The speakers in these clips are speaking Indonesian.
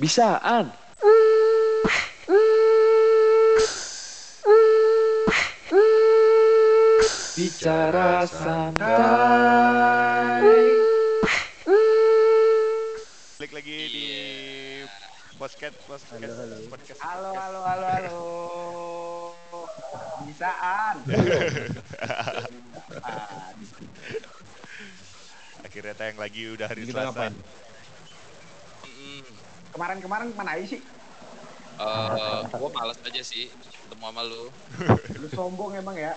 Bisaan. Bicara santai. Balik lagi di podcast podcast podcast. Halo, halo, halo, halo. Bisaan. Akhirnya tayang lagi udah hari Selasa. Kemarin-kemarin mana aja sih? eh gua malas aja sih ketemu sama lu. Lu sombong emang ya.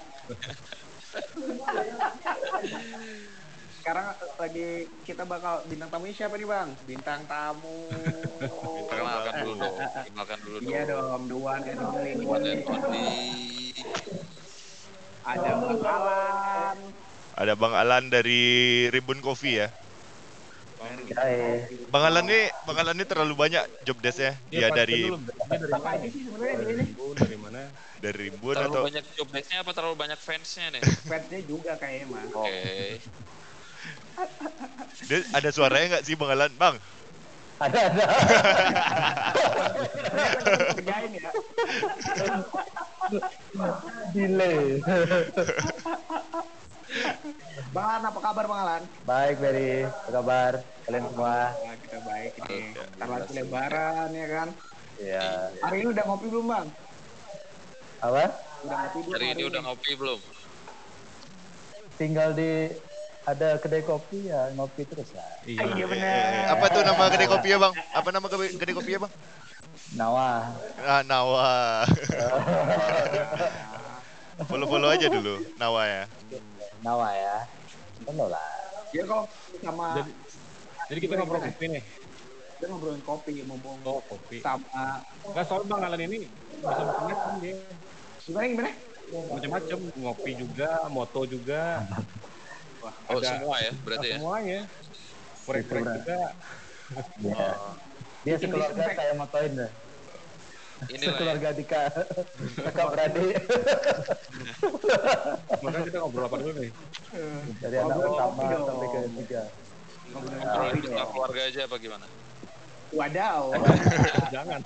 Sekarang lagi kita bakal bintang tamunya siapa nih bang? Bintang tamu. Perkenalkan dulu dong. Perkenalkan dulu dong. Iya dong, Duan and Only. One and only. Ada Bang Alan. Ada Bang Alan dari Ribbon Coffee ya. Bang Alan nih, Bang Alan nih terlalu banyak job desk-nya. Dia Iya, dari Dia dari Apa mana? aja sih sebenarnya di ini? Ribbon, dari mana? dari Terlalu atau banyak job desk-nya apa terlalu banyak fans-nya nih? Fansnya juga kayaknya mah. Oke. dia ada suaranya nggak sih Bang Alan? Bang, Ada ada. Kerjain ya. Delay. Bang Alan apa kabar Bang Alan? Baik Berry, apa kabar kalian semua? Nah, kita baik ini. Oke, Ntar lagi lebaran ya kan. Ya. Hari ini udah ngopi belum Bang? Apa? Udah ngopi belum? Hari ini udah ngopi belum? Tinggal di ada kedai kopi ya ngopi terus lah. Iya eh, bener. apa tuh nama kedai kopi ya Bang? Apa nama kedai kedai kopi ya Bang? Nawa. Ah, Nawa. Follow-follow aja dulu Nawa ya. Nawa ya. Benar lah. Ya kalau sama Jadi, jadi kita ngobrol kopi nih. kita ngobrolin kopi, ngomong Oh, kopi. sama Enggak soal Bang Alan ini bisa macam-macam dia. gimana gimana? Macam-macam, ngopi juga, moto juga, Oh, Ada- semua ya berarti ya? semuanya. Korek-korek juga. Ya. Dia sekeluarga saya motoin deh. Inilah ya. Sekeluarga Dika. Kakak beradik. Makanya kita ngobrol apa dulu nih? Dari anak Ngobrol pertama sampai ke ngobrolin kopi tentang keluarga aja apa gimana? Wadaw. Jangan.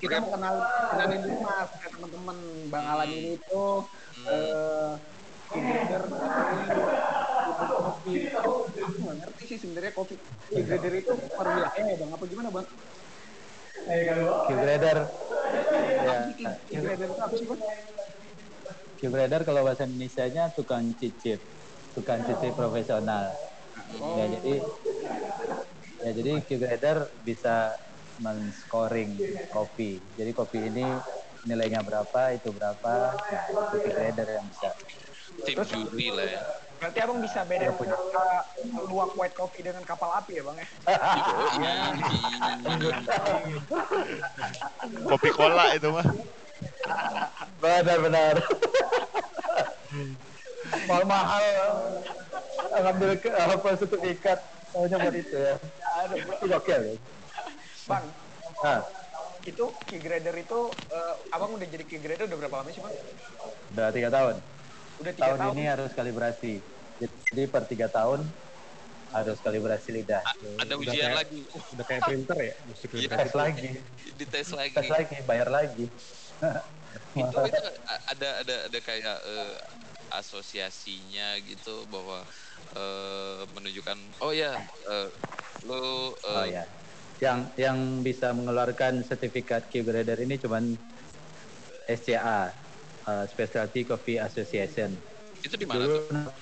kita mau kenal kenalin dulu mas ke teman-teman Bang Alan ini tuh eh grader kopi aku nggak ngerti sih sebenarnya kopi grader itu per wilayah ya bang apa gimana bang? Q-grader. Ya. Grader itu apa sih bang? Q-grader kalau bahasa Indonesia-nya tukang cicip. Tukang cicip profesional. Ya jadi ya jadi Q-grader bisa men-scoring kopi. Jadi kopi ini nilainya berapa, itu berapa. Nah, itu Q-grader yang bisa. Tim juri lah ya. Berarti abang bisa bedain antara luwak white coffee dengan kapal api ya bang ya? Kopi cola itu mah. Benar-benar. mahal mahal ngambil ke apa satu ikat maunya buat itu ya. Itu oke ya. Bang, Nah, itu key grader itu eh, abang udah jadi key grader udah berapa lama sih bang? udah tiga tahun. Udah tiga Tahun tahun. ini harus kalibrasi. Jadi per tiga tahun harus kalibrasi lidah. Ada Udah ujian kayak- lagi. Udah kayak printer ya, mesti. Tes lagi, Dites lagi. tes lagi, bayar lagi. itu itu ada ada ada kayak eh, asosiasinya gitu bahwa eh, menunjukkan oh ya eh, lu eh, Oh ya. Yang yang bisa mengeluarkan sertifikat Q grader ini cuman SCA, uh, Specialty Coffee Association. itu di mana Dulu tuh?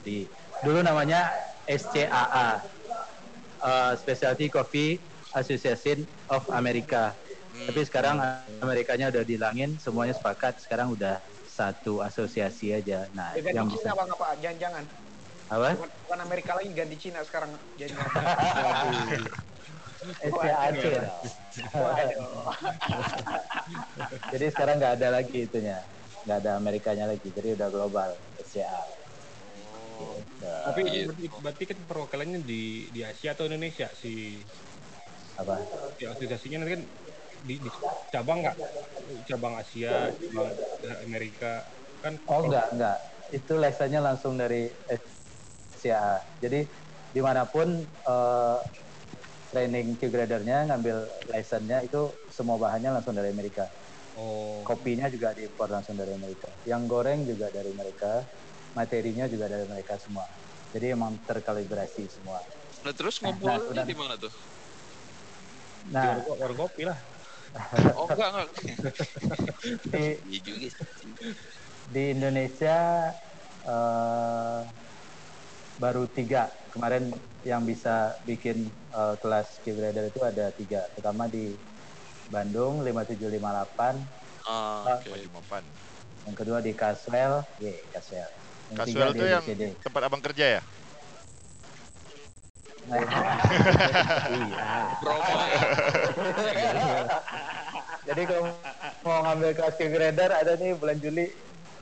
di dulu namanya SCAA, uh, Specialty Coffee Association of America. Hmm. Tapi sekarang Amerikanya udah dilangin, semuanya sepakat. Sekarang udah satu asosiasi aja. Nah, Ya, ganti yang Cina bisa bang apa? Jangan-jangan. apa? Bukan, bukan Amerika lagi ganti Cina sekarang. Jadi SCAC. Jadi sekarang nggak ada lagi itunya, nggak ada Amerikanya lagi. Jadi udah global SCA. Gitu. Tapi berarti, berarti kan perwakilannya di di Asia atau Indonesia si Apa? si asosiasinya nanti kan di, di cabang nggak? Cabang Asia, cabang Amerika kan Oh enggak, enggak. Itu lisensinya langsung dari SCA. Jadi di mana pun eh, training Q gradernya ngambil license-nya itu semua bahannya langsung dari Amerika. Oh. Kopinya juga diimpor langsung dari Amerika. Yang goreng juga dari Amerika, materinya juga dari mereka semua. Jadi emang terkalibrasi semua. Nah terus Nah, ngumpulnya sudah. di mana tuh? Di Nah, warung, warung kopi lah. Oh enggak enggak. di, Iya di Indonesia eh, baru tiga kemarin yang bisa bikin eh, kelas Q grader itu ada tiga. Pertama di Bandung 5758, Ah, oke. Mapan. yang kedua di Caswell, ye Caswell. Yang di tuh yang DCD. tempat abang kerja ya? Iya. Ya. Jadi kalau mau ngambil kelas grader ada nih bulan Juli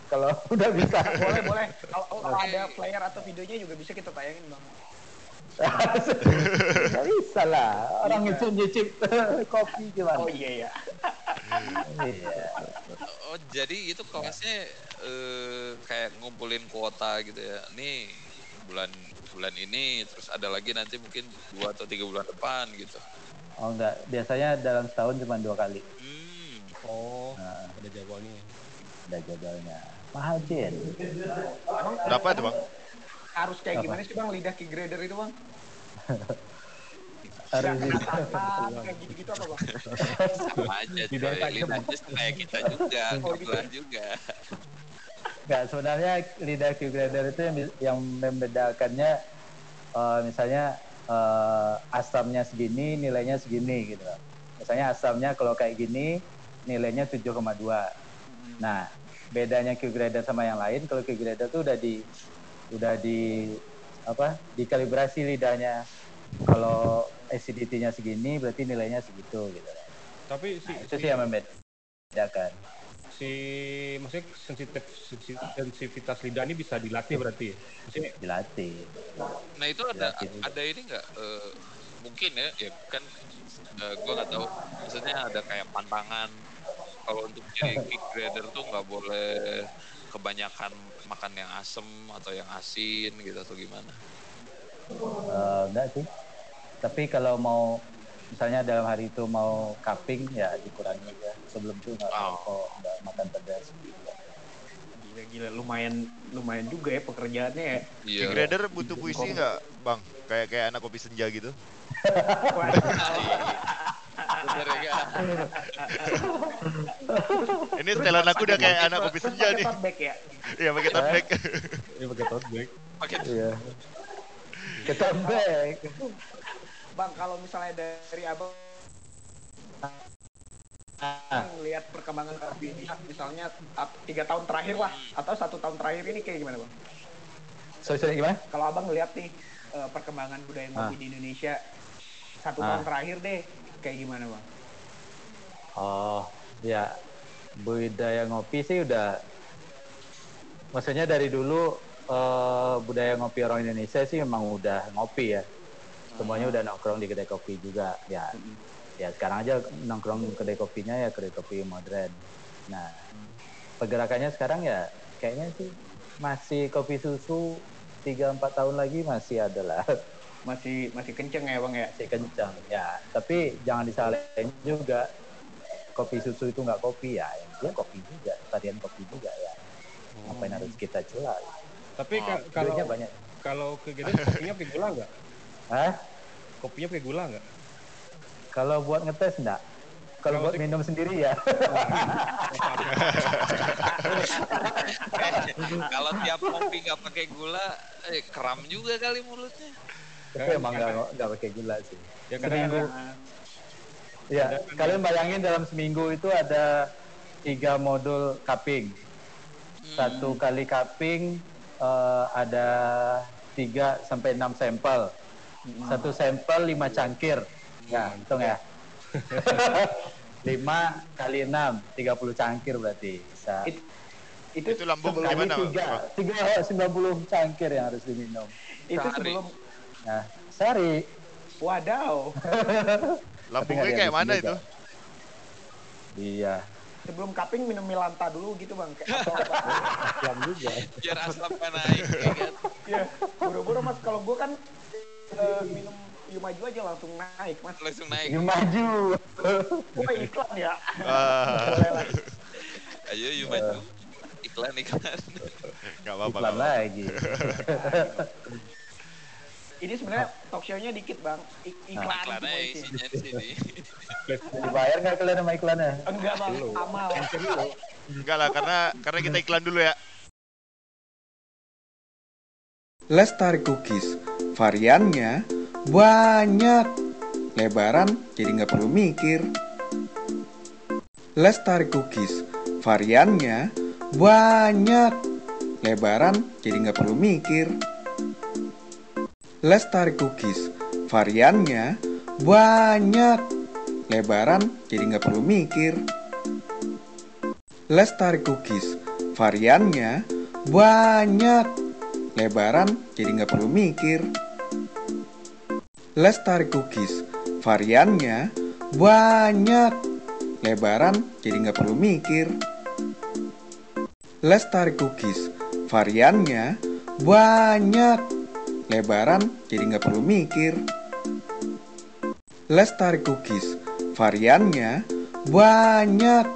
kalau udah bisa. boleh boleh kalau kalau ada player atau videonya juga bisa kita tayangin bang Nggak bisa lah. Orang Bisa. nyicip nyicip kopi gimana? oh iya ya Iya. Oh jadi itu kelasnya eh, kayak ngumpulin kuota gitu ya. Nih bulan bulan ini terus ada lagi nanti mungkin dua atau tiga bulan depan gitu. Oh enggak, biasanya dalam setahun cuma dua kali. Hmm. Oh, Nah, ada jagoannya. ada jadwalnya. Mahal Jen. Berapa tuh bang? Harus kayak Apa? gimana sih bang lidah key grader itu bang Harus kayak gitu-gitu apa bang Sama aja coy. Lidahnya kayak kita juga, Oh, gitu. kebetulan juga. Enggak, sebenarnya lidah Q grader itu yang, yang membedakannya eh, misalnya eh, asamnya segini, nilainya segini gitu. Misalnya asamnya kalau kayak gini nilainya 7,2. Nah, bedanya Q grader sama yang lain kalau Q grader tuh udah di udah di apa? dikalibrasi lidahnya. Kalau acidity-nya segini berarti nilainya segitu gitu. Tapi si, Nah, itu si, sih yang membedakan. si maksudnya sensitif sensi- sensitivitas lidah ini bisa dilatih berarti ya? Maksudnya Dilatih. Nah itu ada juga. ada ini nggak? eh, mungkin ya, ya kan eh, gua nggak tahu. Maksudnya ada kayak pantangan kalau untuk jadi kick grader tuh nggak boleh kebanyakan makan yang asem atau yang asin gitu atau gimana? Eh, enggak sih. Tapi kalau mau misalnya dalam hari itu mau cupping ya dikurangi aja. Sebelum itu nggak Oh. makan pedas. Gila gila lumayan lumayan juga ya pekerjaannya ya Iya. King Grader butuh puisi nggak bang? Kayak kayak anak kopi senja gitu. Ya? Ini setelan aku udah kayak anak kopi senja nih. tote bag ya Iya pakai tote bag. ini pakai tote bag. Pakai Iya. Ketembek. bang kalau misalnya dari abang melihat perkembangan kopi misalnya tiga tahun terakhir lah atau satu tahun terakhir ini kayak gimana bang sorry, sorry gimana? kalau abang lihat nih eh, perkembangan budaya ngopi Ah. di Indonesia satu Ah. tahun terakhir deh kayak gimana bang Oh, ya budaya ngopi sih udah maksudnya dari dulu eh, budaya ngopi orang Indonesia sih memang udah ngopi ya. Semuanya udah nongkrong di kedai kopi juga ya. Ya sekarang aja nongkrong kedai kopinya ya kedai kopi modern. Nah, pergerakannya sekarang ya kayaknya sih masih kopi susu 3-4 tahun lagi masih ada lah. masih masih kenceng ya bang ya masih kencang ya tapi jangan disalahin juga kopi susu itu nggak kopi ya dia kopi juga varian kopi juga ya ngapain harus kita celah Tapi kalau kalau banyak kalau kegiatan kopinya pakai gula nggak? Hah? Kopinya pakai gula nggak? Kalau buat ngetes enggak kalau buat minum sendiri ya. Kalau tiap kopi nggak pakai gula, eh kram juga kali mulutnya. tapi emang nggak nggak pakai gula sih. Ya Seminggu. ya kalian bayangin dalam seminggu itu ada tiga modul cupping satu kali cupping eh, ada tiga sampai enam sampel. Satu sampel lima cangkir ya hitung ya lima kali enam tiga puluh cangkir berarti bisa It- itu, Itu lambung gimana, tiga tiga sembilan puluh cangkir yang harus diminum itu Sehari. sebelum nah sehari wadaw Lambungnya kayak mana juga. itu? iya sebelum cupping minum milanta dulu gitu bang atau? Islam juga Biar asapnya naik, ya kan? Iya, buru-buru mas. Kalau gue kan eh, minum Yu Maju aja langsung naik mas. langsung naik Yuk maju. Wah iklan ya. Ah, lah. ayo yuk maju iklan iklan nggak apa-apa. Iklan lagi. Ini sebenarnya talk show-nya dikit bang. Ik iklan. iklan aja isinya. isinya di sini Dibayar nggak kalian sama iklannya? Enggak bang, amal. Enggak lah, karena karena kita iklan dulu ya. Lestari Cookies. Variannya banyak. Lebaran jadi nggak perlu mikir. Lestari Cookies. Variannya banyak. Lebaran jadi nggak perlu mikir. Lestari Cookies. Variannya banyak. Lebaran jadi nggak perlu mikir. Lestari Cookies. Variannya banyak. Lebaran jadi nggak perlu mikir. Lestari Cookies. Variannya banyak. Lebaran jadi nggak perlu mikir. Lestari Cookies. Variannya banyak. Lebaran jadi nggak perlu mikir. Lestari Cookies. Variannya banyak.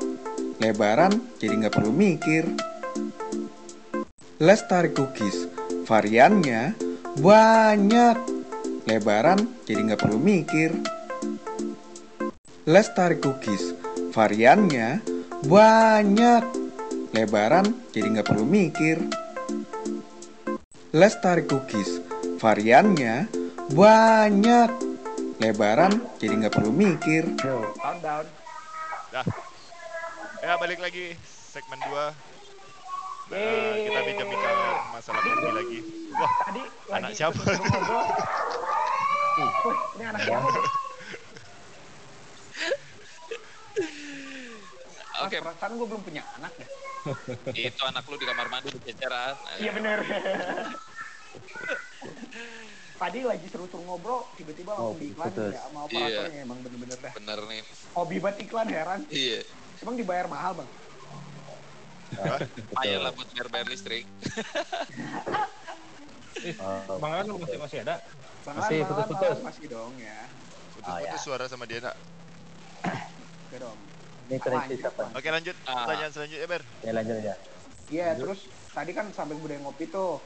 Lebaran jadi nggak perlu mikir. Lestari Cookies. Variannya banyak. Lebaran jadi nggak perlu mikir. Lestari Cookies. Variannya banyak. Lebaran jadi nggak perlu mikir. Lestari Cookies. Variannya banyak. Lebaran jadi nggak perlu mikir. Countdown. Dah. Ya, balik lagi segmen 2. Nah, kita bincang-bincang masalah kopi lagi. Wah, Tadi Anak lagi siapa? Wih, ini anak siapa? Mas, oke perasaan gue belum punya anak ya. itu anak lu di kamar mandi di ceceran Iya bener. Tadi lagi seru-seru ngobrol, tiba-tiba Oh, langsung diiklan putus. ya sama Iya. operatornya emang bener-bener dah. bener nih Hobi banget iklan heran. iya Emang dibayar mahal bang? lumayan lah buat bayar bayar listrik Bang Alan masih masih ada? Bang Masih putus-putus. Masih dong ya. putus-putus ya. suara sama dia, nak. Oke dong. Ini koneksi siapa? Oke, lanjut. Ah. Pertanyaan selanjutnya, Ber. Ya lanjut aja. Iya, terus tadi kan sampai budaya ngopi tuh.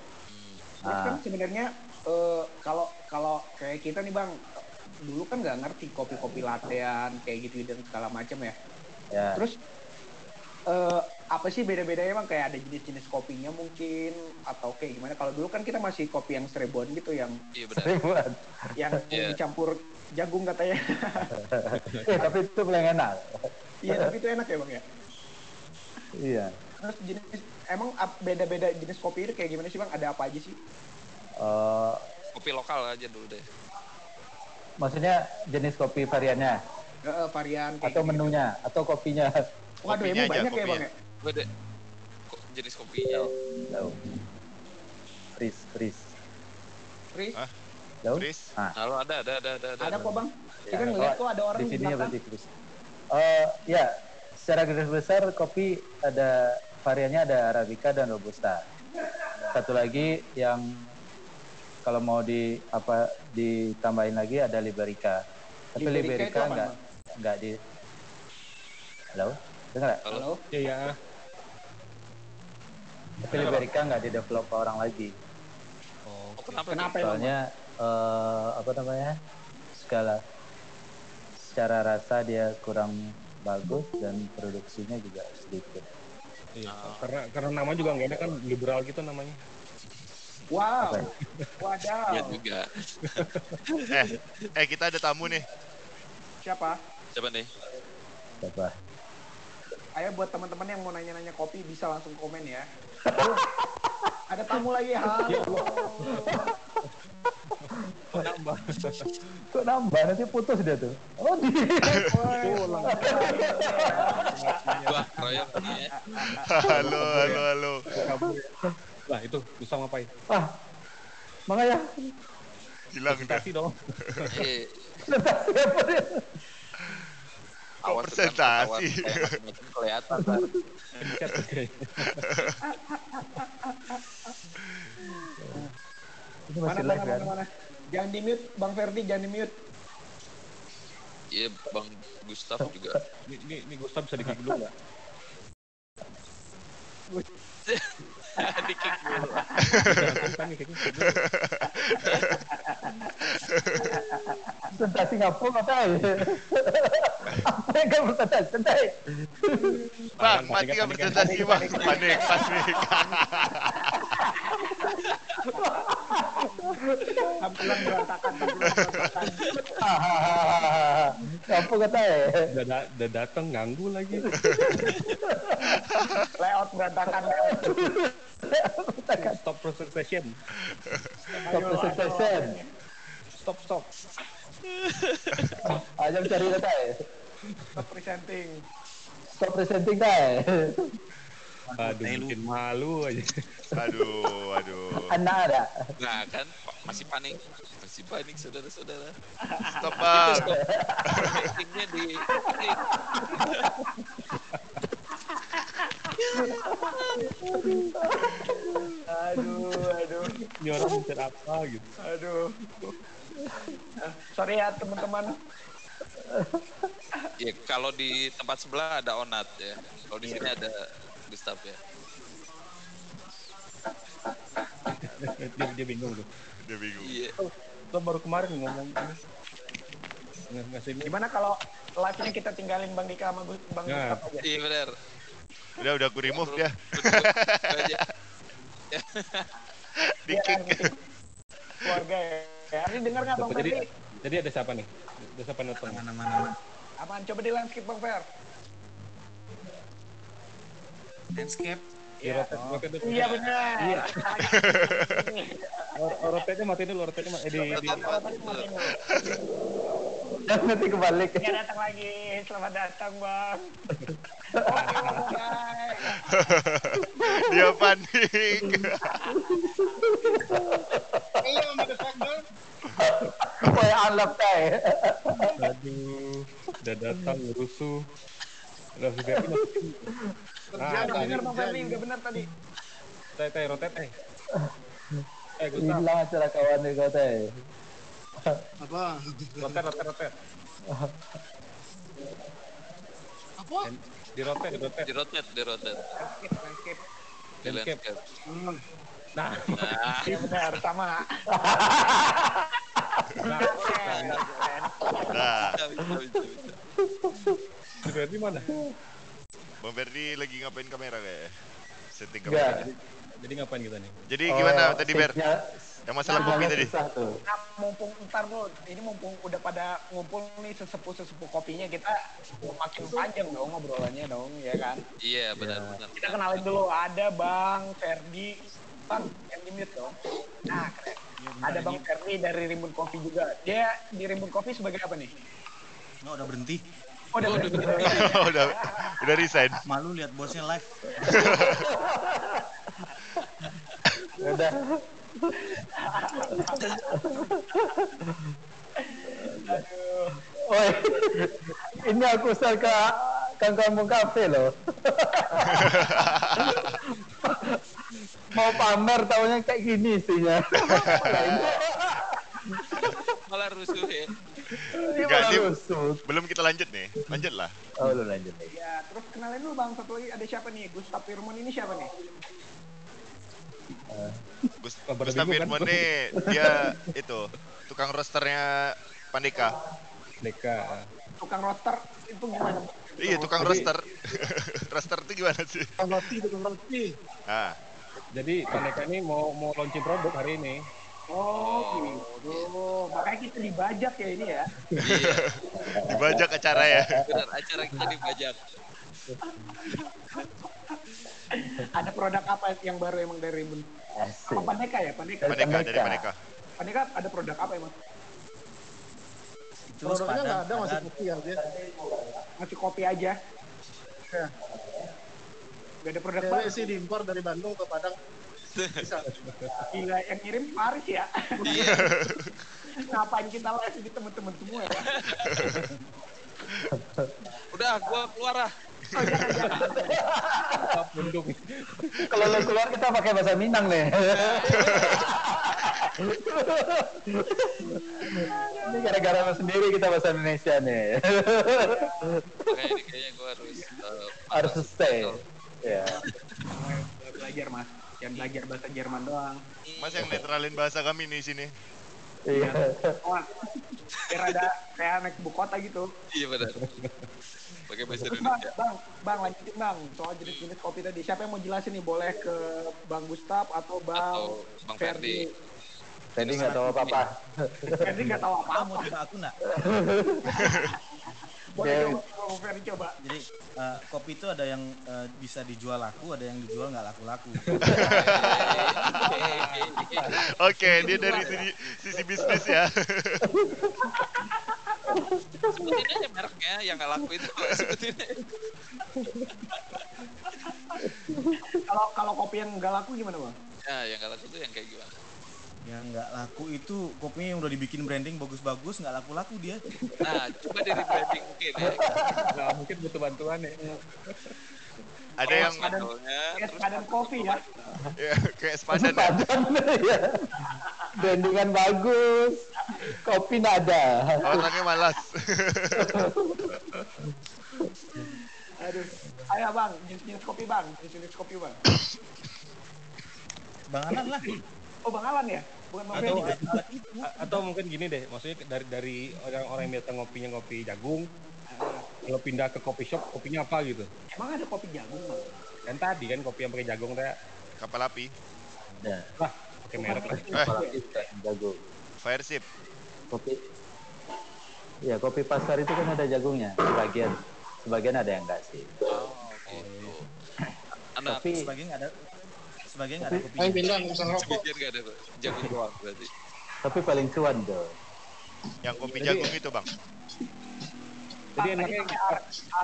Terus Ah. kan sebenarnya eh, kalau kalau kayak kita nih bang, dulu kan nggak ngerti kopi-kopi lattean kayak gitu dan segala macam ya. Ya. Terus eh, apa sih beda-bedanya bang? Kayak ada jenis-jenis kopinya mungkin atau kayak gimana? Kalau dulu kan kita masih kopi yang seribuan gitu yang iya yang Iya. dicampur jagung katanya. Eh, tapi itu paling enak. Iya tapi itu enak ya bang ya. Iya. Terus jenis emang beda-beda jenis kopi itu kayak gimana sih bang? Ada apa aja sih? Eh, kopi lokal aja dulu deh maksudnya jenis kopi variannya Eh, eh, varian kayak atau gitu. menunya atau kopinya? Waduh, Kopinya emang aja, banyak ya kopinya. bang ya? gue deh kok jenis kopinya Tahu. Freeze, freeze. Fris, Hah? Tahu? Chris. Ah, halo ada ada ada ada ada kok bang. ya. Kita ngeliat kok ada orang di di sini ya berarti freeze. Eh, ya, secara garis besar kopi ada variannya ada arabica dan robusta. Satu lagi yang kalau mau di apa ditambahin lagi ada liberica. Tapi Liberica liberica enggak enggak di Halo? Dengar nggak? halo. Iya, ya. Tapi liberica enggak di develop orang lagi. oh, kenapa Kenapa emang? Soalnya eh, apa namanya? Skala secara rasa dia kurang bagus dan produksinya juga sedikit. Iya. Ah. Karena karena nama juga nggak ada kan liberal gitu namanya. Wow. Ya? Wadaw. Iya juga Eh, eh kita ada tamu nih. Siapa? siapa nih Siapa? Ayo buat teman-teman yang mau nanya-nanya kopi bisa langsung komen ya. Aduh, ada tamu lagi. Halo. Nambah. Kok nambah nanti putus dia tuh. Oh, di. ya Halo, halo, halo. Lah itu bisa ngapain? Ah. Makanya Hilang dah. Kasih dong. eh siapa dia? Kok awas presentasi? kelihatan kan. Ini Mana masih mana live mana kan? mana. Jangan di mute, Bang Ferdi, jangan di mute. Iya, Bang Gustaf juga. Ini, ini, ini Gustav bisa di-kick dulu nggak? di kick dulu. Presentasi ngapung apa ya? Apa yang kamu? Santai. Bang, mati nggak panik, presentasi bang. Panik, panik. Tampilan berantakan, tampilan berantakan. Ngapung kata ya? Udah, da- udah datang ganggu lagi. Layout berantakan, layout. Stop. Stop presentation. Stop, stop. Aja cari kata ya? Stop presenting. Stop presenting kata ya? Aduh, bikin malu aja. Aduh, aduh. Anak ada. Nah, kan masih panik. Masih panik, saudara-saudara. Stop bang. Di. Aduh, aduh, Ini orang mikir apa gitu. aduh. Sorry ya teman-teman. Ya, kalau di tempat sebelah ada Onat ya. Kalau di sini ada Gustaf ya. dia, dia bingung tuh. Dia bingung. Iya. Kita baru kemarin ngomong ini. Ngasih. Gimana kalau live-nya kita tinggalin Bang Dika sama Bang Nah. Gustaf aja? Iya benar. Udah, udah aku remove dia. Di Biar kick. Keluarga ya. ya. Ini dengar nggak Bang jadi, Ferdi? jadi ada siapa nih? Ada siapa nonton? Aman, coba di landscape Bang Fer. landscape Di rotate dulu. Iya benar. Iya. Ini. Or- or rotate-nya matiin dulu, rotate-nya ma- eh, di, di, tadi matiin dulu. Dan nanti kebalik. Ya datang lagi. Selamat datang Bang. Dia panik. Alap kaya. aduh, udah datang rusuh. Udah si Ferdi masukin. Nah, Udah tadi, benar Bang Ferdi, udah benar tadi. teh, teh, rotate, eh. Eh, acara kawan nih kata ya. apa rotate, rotate, rotate. apa Di rotate, di rotate. Di rotate, di rotate. Landscape, landscape. Di landscape. Nah, Nah, Iya benar, sama. nah. Nah, Ferdi mana? Bang Ferdi lagi ngapain kamera kayak? Setting Enggak. Jadi ngapain kita nih? Jadi gimana Oh, tadi Ber? Yang masalah kopi tadi? Nah, mumpung ntar lu, ini mumpung udah pada ngumpul nih sesepuh-sesepuh kopinya, kita makin panjang dong ngobrolannya dong, ya kan? Iya, benar, benar. Kita kenalin dulu, ada Bang Ferdi, Bang, yang di mute dong. Nah, keren. Ada Bang Ferdi dari Rimbun Coffee juga. Dia di Rimbun Coffee sebagai apa nih? nggak udah berhenti Oh, udah berhenti. udah udah resign. malu lihat bosnya live Udah. Oi, ini aku ke Kang Kampung Cafe loh. Mau pamer taunya kayak gini isinya. Malah rusuh ya. Ini Enggak, ini- rusuk. Belum kita lanjut nih. Lanjut lah. Oh, lu lanjut nih. Ya, terus kenalin dulu Bang, satu lagi ada siapa nih? Gustaf Firman ini siapa nih? Gus kan? Firman nih dia itu tukang rosternya Pandeka. Deka. Tukang roster itu gimana? Iya, tukang Jadi- roster. roster itu gimana sih? tukang roti tukang roti Ah, Jadi Paneka ini mau mau launching produk hari ini. Oh, gitu. Makanya kita dibajak ya ini ya. Iya, dibajak acara ya. benar. Acara kita dibajak. Ada produk apa yang baru emang dari Rimbun? Asik. Apa Pandeka ya? Pandeka. Pandeka dari Pandeka. Pandeka ada produk apa emang? itu produknya nggak ada masih kopi ya dia Masih kopi aja. Ya. Gak ada produk baru. sih diimpor dari Bandung ke Padang bisa Gila, yang ngirim Paris ya. Iya. Ngapain kita live di temen-temen semua ya? Udah, gua keluar ah. Oh. Tetap mendung. Kalau lu keluar kita pakai bahasa Minang nih. Ini gara-gara lu sendiri kita bahasa Indonesia nih. Ini kayaknya gue harus eh, Harus stay. Ya. belajar mas jangan belajar bahasa Jerman doang Mas yang netralin bahasa kami nih sini. Iya. biar ada kayak anak ibu kota gitu Iya benar. Pakai bahasa bang, Indonesia. bang, bang lanjutin bang soal jenis-jenis kopi tadi. Siapa yang mau jelasin nih? Boleh ke Bang Gustaf atau Bang Atau Bang Ferdi. Tadi nggak tahu apa-apa. Ferdi nggak tahu apa. Kamu coba aku nak. Boleh Oke. coba, Ferdi coba. Jadi eh, kopi itu ada yang eh, bisa dijual laku, ada yang dijual nggak laku-laku. Oke, dia dari sisi, sisi bisnis ya. Sebutin aja mereknya yang nggak laku itu. Sebutin. Kalau kalau kopi yang nggak laku gimana bang? Ya, yang nggak laku itu yang kayak gimana? Yang nggak laku itu kopinya yang udah dibikin branding bagus-bagus nggak laku-laku dia. Nah, coba dari branding mungkin ya. Nah, mungkin butuh bantuan ya. Ada yang Spandolnya, Kayak terus padan kopi ya. ya, kayak sepadan ya. ya. Brandingan bagus. Kopi nada. Orangnya malas. Aduh. Ayo bang, jenis-jenis kopi bang, jenis-jenis kopi bang. Bang Anan lah. Oh bang Alan ya? Bukan Atau, atau mungkin gini deh, maksudnya dari dari orang-orang yang biasa ngopinya ngopi jagung, kalau pindah ke kopi shop, kopinya apa gitu? Emang ada kopi jagung bang? Dan tadi kan kopi yang pakai jagung teh, Kapal api. Ya. lah pakai merek lah. Apalagi jagung. Fire ship. Kopi. Ya, kopi pasar itu kan ada jagungnya. Sebagian sebagian ada yang enggak sih. Oh. Anak Tapi Sebagian nggak ada sebagian nggak ada kopi. sebagian nggak ada jagung doang berarti. tapi paling cuan tuh. Yang kopi jagung itu, Bang. Jadi enaknya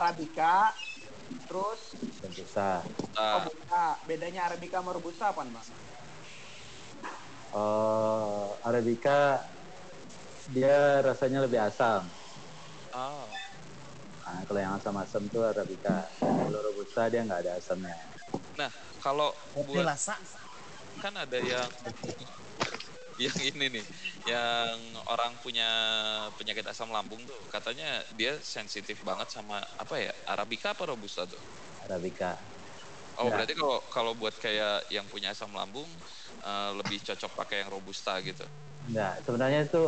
Arabica, terus Robusta. Nah, Robusta. Bedanya Arabica sama Robusta apa bang? Eh, Arabica dia rasanya lebih asam. ah, Nah, kalau yang asam-asam tuh Arabica. Kalau Robusta dia nggak ada asamnya. nah kalau buat lasa. kan ada yang yang ini nih yang orang punya penyakit asam lambung tuh katanya dia sensitif banget sama apa ya arabica apa robusta tuh Arabica. oh Ya. berarti kalau kalau buat kayak yang punya asam lambung eh, lebih cocok pakai yang robusta gitu Enggak, sebenarnya itu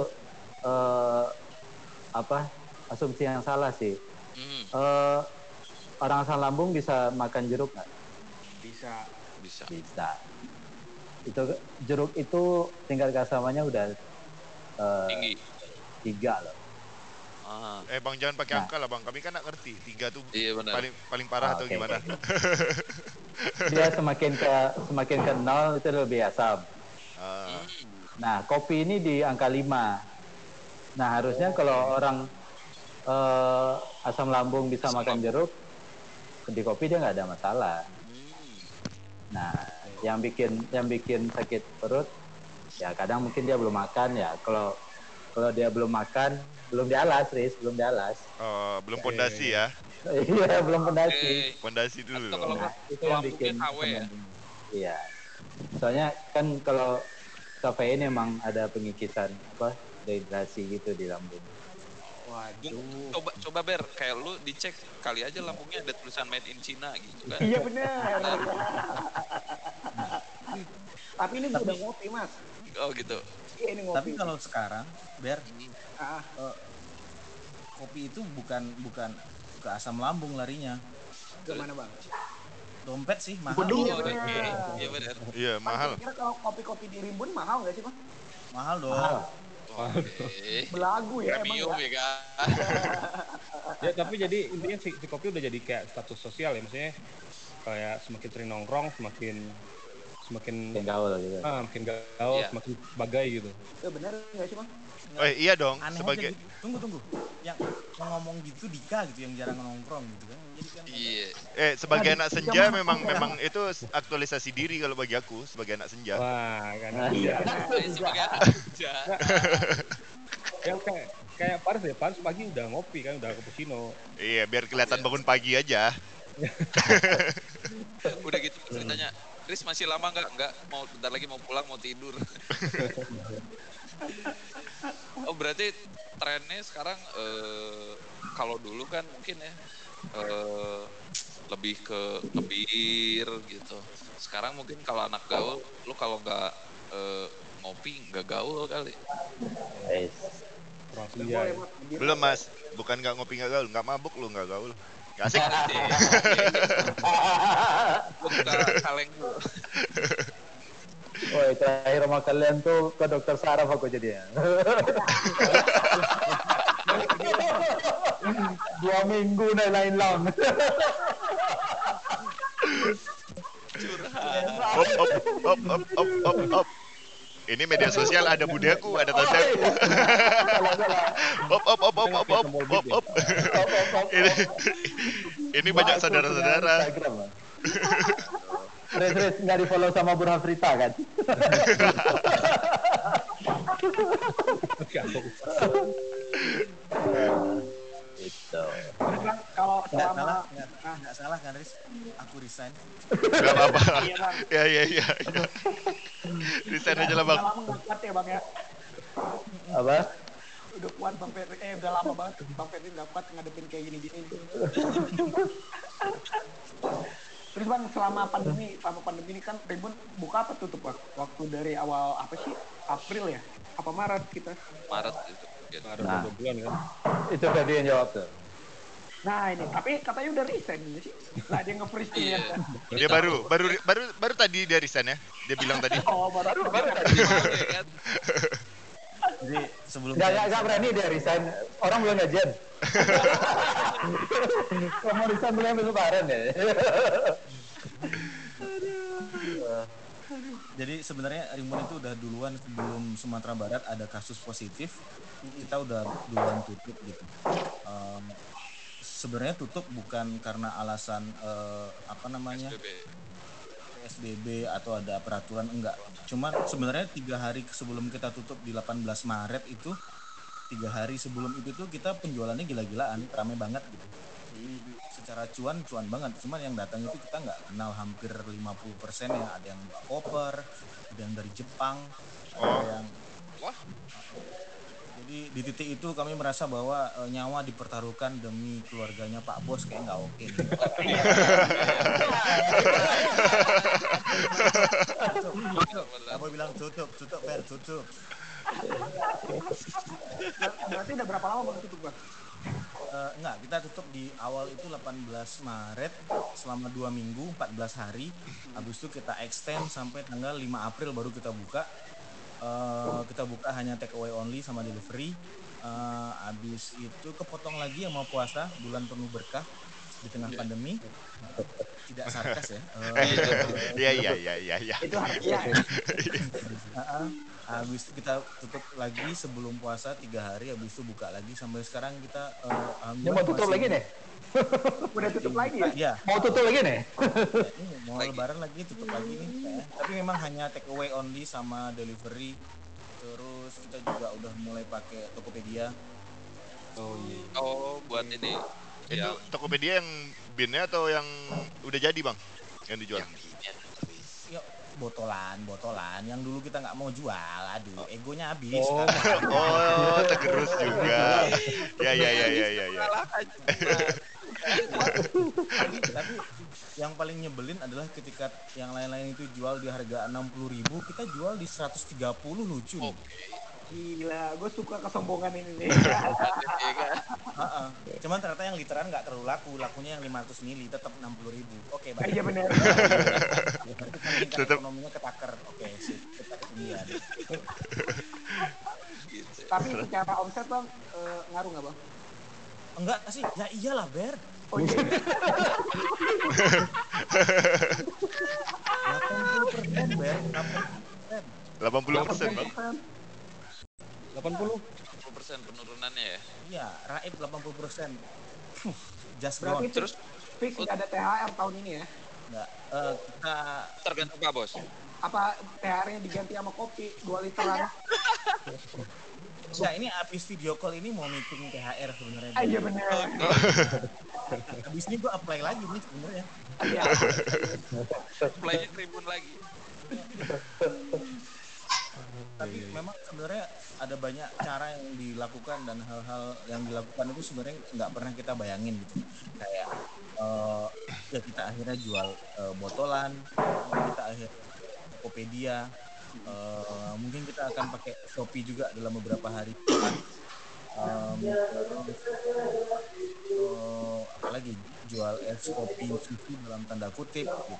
eh, apa? Asumsi yang salah sih. hmm, Eh, orang asam lambung bisa makan jeruk nggak? Bisa. bisa Bisa. Itu jeruk itu tingkat keasamannya udah eh, tinggi tiga loh. ah, Eh, Bang jangan pakai Nah. angka lah, Bang. Kami kan nggak ngerti. Tiga tuh iya benar paling paling parah Ah, atau oke, gimana? oke. Dia semakin ke semakin ke nol itu lebih asam. Ah, Nah, kopi ini di angka 5. Nah, harusnya kalau orang eh, asam lambung bisa Asam makan lambung. jeruk, di kopi dia nggak ada masalah. Nah, yang bikin yang bikin sakit perut, ya kadang mungkin dia belum makan ya. Kalau kalau dia belum makan, belum dialas, Riz, belum dialas. oh, belum pondasi ya. Iya, belum Oke. pondasi. Pondasi dulu. Atau kalau Nah, itu yang bikin KW ya? Iya. Soalnya kan kalau kafein emang ada pengikisan apa dehidrasi gitu di lambung. Bung, coba coba ber kayak lu dicek kali aja lambungnya ada tulisan made in China gitu kan Iya benar. Tapi ini udah ngopi mas. oh gitu Iya ini Tapi ngopi. kalau sekarang, Ber, Ah, kopi itu bukan bukan ke asam lambung larinya. gimana bang? Dompet sih mahal. Waduh. oh, Iya, bener. iya benar Iya, mahal. Kira kalau kopi-kopi di Rimbun mahal nggak sih bang? Mahal dong. Mahal. Belagu ya emang ya. ya kan Ya tapi jadi intinya si, si kopi udah jadi kayak status sosial ya, maksudnya kayak semakin sering nongkrong, semakin semakin Kayak gaul gitu. ah, makin gaul, Iya. semakin bagai gitu. Eh, bener nggak sih bang? Eh, iya dong. Aneh Sebagai aja gitu. Tunggu tunggu. Ngomong gitu Dika gitu yang jarang nongkrong gitu kan. Jadi kan iya eh sebagai Aduh, anak senja memang ngomong. memang itu aktualisasi diri kalau bagi aku sebagai anak senja. Wah, kan. Nah, iya. Saya sebagai anak kerja Yang kayak kayak Paris ya, Paris pagi udah ngopi kan, udah cappuccino. Iya, biar kelihatan bangun pagi aja. udah gitu ceritanya Chris masih lama nggak? Nggak mau bentar lagi mau pulang mau tidur. oh berarti trennya sekarang eh, kalau dulu kan mungkin ya eh, lebih ke ngebir gitu. Sekarang mungkin kalau anak gaul, lu kalau nggak eh, ngopi nggak gaul kali. Ya. Dia- Belum mas, bukan nggak ngopi nggak gaul, nggak mabuk lu nggak gaul. Gak asik. Buka kaleng dulu. Woi, terakhir sama kalian tuh ke dokter saraf aku jadinya. Dua minggu nih lain lang. Op, op, op, op, op, op, op. Ini media sosial ada budaku, ada tandaku. Op, op, op, op, op, op, op, op. Ini, ini banyak saudara-saudara. Terus terus nggak di follow sama Burhan Frita kan? Itu. Terus Bang, kalau Nggak salah, nggak nggak salah kan Riz? Aku resign. Gak apa-apa. Iya. Ya, ya, ya. ya. Resign aja lah bang. Udah lama nggak kuat ya bang ya. Apa? Udah kuat bang Ferdi. Eh udah lama banget bang Ferdi nggak kuat ngadepin kayak gini-gini. Terus bang selama pandemi, selama pandemi ini kan Ribbon buka apa tutup bang? Waktu dari awal apa sih? April ya? Apa Maret kita? Maret gitu. Ada Nah. dua bulan kan. Itu tadi yang jawab tuh. Nah ini, tapi katanya udah resign ini sih. Lah dia nge-freeze Iya. ya. Dia baru, baru, baru, baru tadi dia resign ya. Dia bilang tadi. Oh baru baru. Gimana ya kan? Jadi sebelum Nggak, nggak, nggak berani dia resign. Orang belum gajian. Kalau mau resign belum besok lebaran ya. Jadi sebenarnya Rimbun itu udah duluan sebelum Sumatera Barat ada kasus positif, kita udah duluan tutup gitu. Em, sebenarnya tutup bukan karena alasan eh, apa namanya SBB. PSBB atau ada peraturan enggak. Cuman sebenarnya tiga hari sebelum kita tutup di 18 Maret itu tiga hari sebelum itu tuh kita penjualannya gila-gilaan, ramai banget gitu. Secara cuan cuan banget. Cuman yang datang itu kita nggak kenal hampir 50% ya. Ada yang bawa koper, ada yang dari Jepang, ada yang Wah, jadi di titik itu kami merasa bahwa eh, nyawa dipertaruhkan demi keluarganya Pak Bos kayak nggak oke. tutup, Apa bilang tutup, tutup, Fer, tutup. Berarti udah berapa lama bang tutup bang? Eh, enggak, kita tutup di awal itu 18 Maret selama dua minggu, 14 hari. Habis itu kita extend sampai tanggal 5 April baru kita buka. Eh, kita buka hanya take away only sama delivery. Eh, habis itu kepotong lagi yang mau puasa, bulan penuh berkah di tengah pandemi. Tidak sarkas ya. Iya, iya, iya, iya, iya. Itu harusnya. Heeh. habis itu kita tutup lagi sebelum puasa tiga hari habis itu buka lagi sampai sekarang kita Ini alhamdulillah mau tutup lagi nih? Udah tutup lagi ya? Iya, Mau tutup lagi nih? ini mau lebaran lagi tutup lagi nih. Eh, Tapi memang hanya take away only sama delivery. Terus kita juga udah mulai pakai Tokopedia. Oh iya. oh buat ini Itu yang Tokopedia yang binnya atau yang udah jadi bang? Yang dijual? yang botolan, botolan. Yang dulu kita nggak mau jual, aduh, egonya habis. Oh, Oh, tergerus juga. Ya, ya, ya, ya, ya, ya. Tapi, tapi yang paling nyebelin adalah ketika yang lain-lain itu jual di harga 60.000 kita jual di 130 lucu nih. Gila, gue suka kesombongan ini nih. Iya kan? Heeh. Cuman ternyata yang literan nggak terlalu laku, lakunya yang 500 mili tetap 60.000. Oke, baik. Iya bener. Berarti kan Tetep. ekonominya ketaker. Oke, sip. Kita ketinggian. Gitu. Tapi secara omset bang, eh, ngaruh nggak bang? Enggak sih, ya iyalah Ber. Oh iya. 80% Ber, 80%. 80 persen bang. 80. 10% penurunannya ya. Iya, Raib 80%. Fuh, Just Berarti gone. terus fix nggak ada THR tahun ini ya? Enggak. Eh, kita Tergantung Pak Bos. Apa THR-nya diganti sama kopi 2 literan? Ya ini habis video call ini mau meeting THR sebenarnya. Ah, iya benar. Habis ini gue apply lagi nih sebenarnya. Iya. Play tribun lagi. Tapi memang sebenarnya ada banyak cara yang dilakukan dan hal-hal yang dilakukan itu sebenarnya nggak pernah kita bayangin gitu. Kayak eh, ya kita akhirnya jual eh, botolan, kita akhirnya Tokopedia, eh, mungkin kita akan pakai Shopee juga dalam beberapa hari. ke depan. Em, terus, eh, apalagi jual es kopi susu dalam tanda kutip gitu.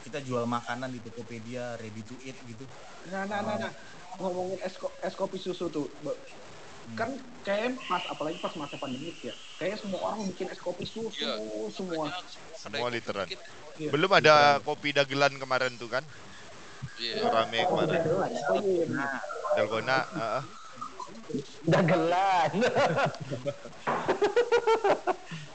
Kita jual makanan di Tokopedia ready to eat gitu Nah, nah, nah, nah. Ngomongin es, ko- es kopi susu tuh. Be- Kan kayak pas, apalagi pas masa pandemi ya. Kayak semua orang bikin es kopi susu Iya. semua. Semua literan. Iya. Belum ada kopi dagelan kemarin tuh kan? Iya. Rame kemarin. Oh iya. Dalgona, heeh. Dagelan.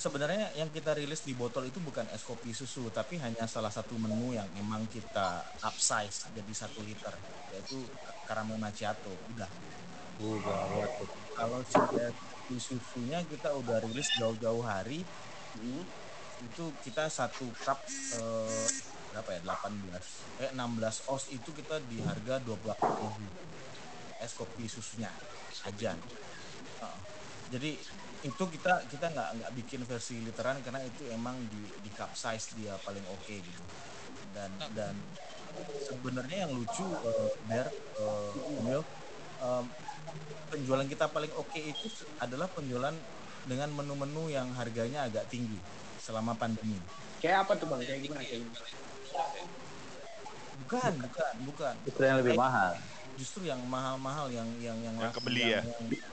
sebenarnya yang kita rilis di botol itu bukan es kopi susu tapi hanya salah satu menu yang memang kita upsize jadi satu liter yaitu caramel macchiato udah gawat tuh. kalau es kopi susunya kita udah rilis jauh-jauh hari Hmm. itu kita satu cup eh, berapa ya 18 eh 16 os itu kita di harga 28.000 es kopi susunya aja. Jadi itu kita kita nggak nggak bikin versi literan karena itu emang di di cup size dia paling oke gitu dan dan sebenarnya yang lucu eh, Ber eh, Emil, em, penjualan kita paling oke itu adalah penjualan dengan menu-menu yang harganya agak tinggi selama pandemi Kayak apa tuh bang? Kayak gimana? Kayak gimana? bukan bukan bukan Itu yang lebih mahal. justru yang mahal-mahal yang yang yang Yang kebeli ya? yang-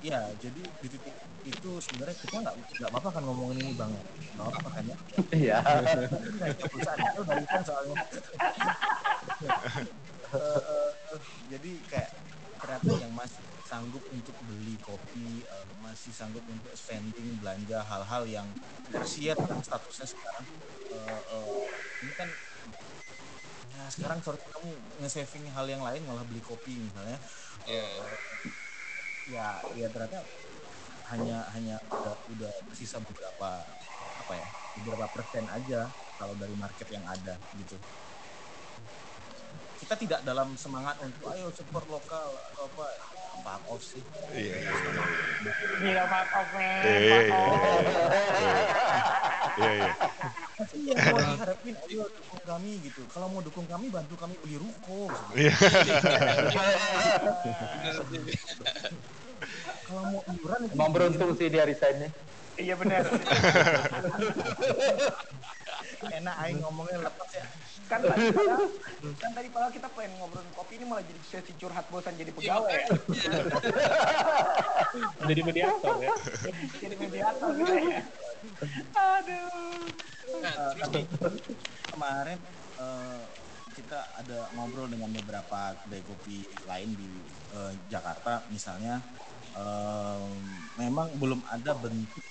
Iya, jadi di titik itu sebenarnya kita nggak nggak apa-apa kan ngomongin ini bang, nggak apa-apa kan ya. Iya. Perusahaan itu dari kan soalnya. Eh, eh, jadi kayak ternyata yang masih sanggup untuk beli kopi, eh, masih sanggup untuk spending belanja hal-hal yang tersier kan statusnya sekarang. Ini kan ya sekarang sorry kamu nge-saving hal yang lain malah beli kopi misalnya. Iya. Ya ya ternyata hanya hanya udah udah sisa beberapa apa ya beberapa persen aja kalau dari market yang ada gitu kita tidak dalam semangat untuk ayo support lokal atau apa fuck off sih Iya. Gila fuck off man. Iya, iya. Iya, iya. iya mau diharapin ayo dukung kami gitu kalau mau dukung kami bantu kami beli ruko gitu. Iya. kalau mau iuran itu Emang beruntung sih dia resignnya. Iya benar. enak aing ngomongnya lepas ya Kan tadi padahal, kan tadi padahal kita pengen ngobrolin kopi ini malah jadi sesi curhat bosan jadi pegawai ya. Jadi mediator ya. Jadi mediator gitu ya. Aduh. Nah, nih, kemarin eh, kita ada ngobrol dengan beberapa kedai kopi lain di eh, Jakarta misalnya em, memang belum ada bentuk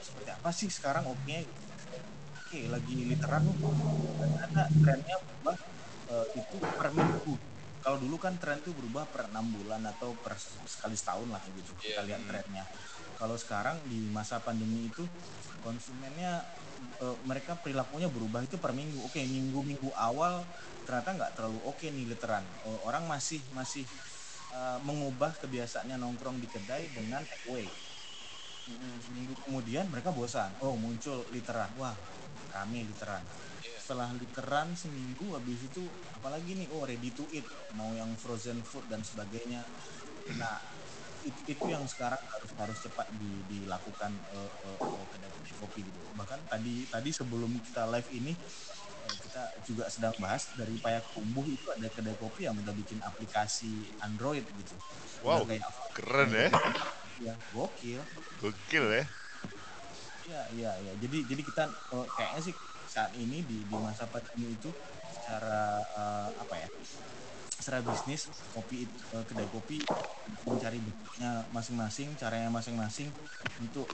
seperti apa sih sekarang oke. Oke lagi literan nih. Ternyata trennya berubah eh, itu per minggu. Kalau dulu kan tren itu berubah per enam bulan atau per sekali setahun lah gitu. Kita Iya. lihat trennya. Kalau sekarang di masa pandemi itu konsumennya eh, mereka perilakunya berubah itu per minggu. Oke minggu-minggu awal ternyata nggak terlalu oke nih literan. Eh, orang masih masih eh, mengubah kebiasaannya nongkrong di kedai dengan take away seminggu kemudian mereka bosan. Oh muncul literan. Wah rame literan. Setelah literan seminggu habis itu apalagi nih? Oh ready to eat. Mau yang frozen food dan sebagainya. Nah itu, itu yang sekarang harus harus cepat di- dilakukan eh, eh, kedai kopi gitu. Bahkan tadi tadi sebelum kita live ini kita juga sedang bahas dari Payakumbuh itu ada kedai kopi yang udah bikin aplikasi Android gitu Wow, kayak keren ya. ya gokil Gokil ya. Iya, iya, iya. Jadi jadi kita eh, kayaknya sih saat ini di di masa pandemi itu secara eh, apa ya? Secara bisnis kopi itu eh, kedai kopi mencari bentuknya masing-masing, caranya masing-masing untuk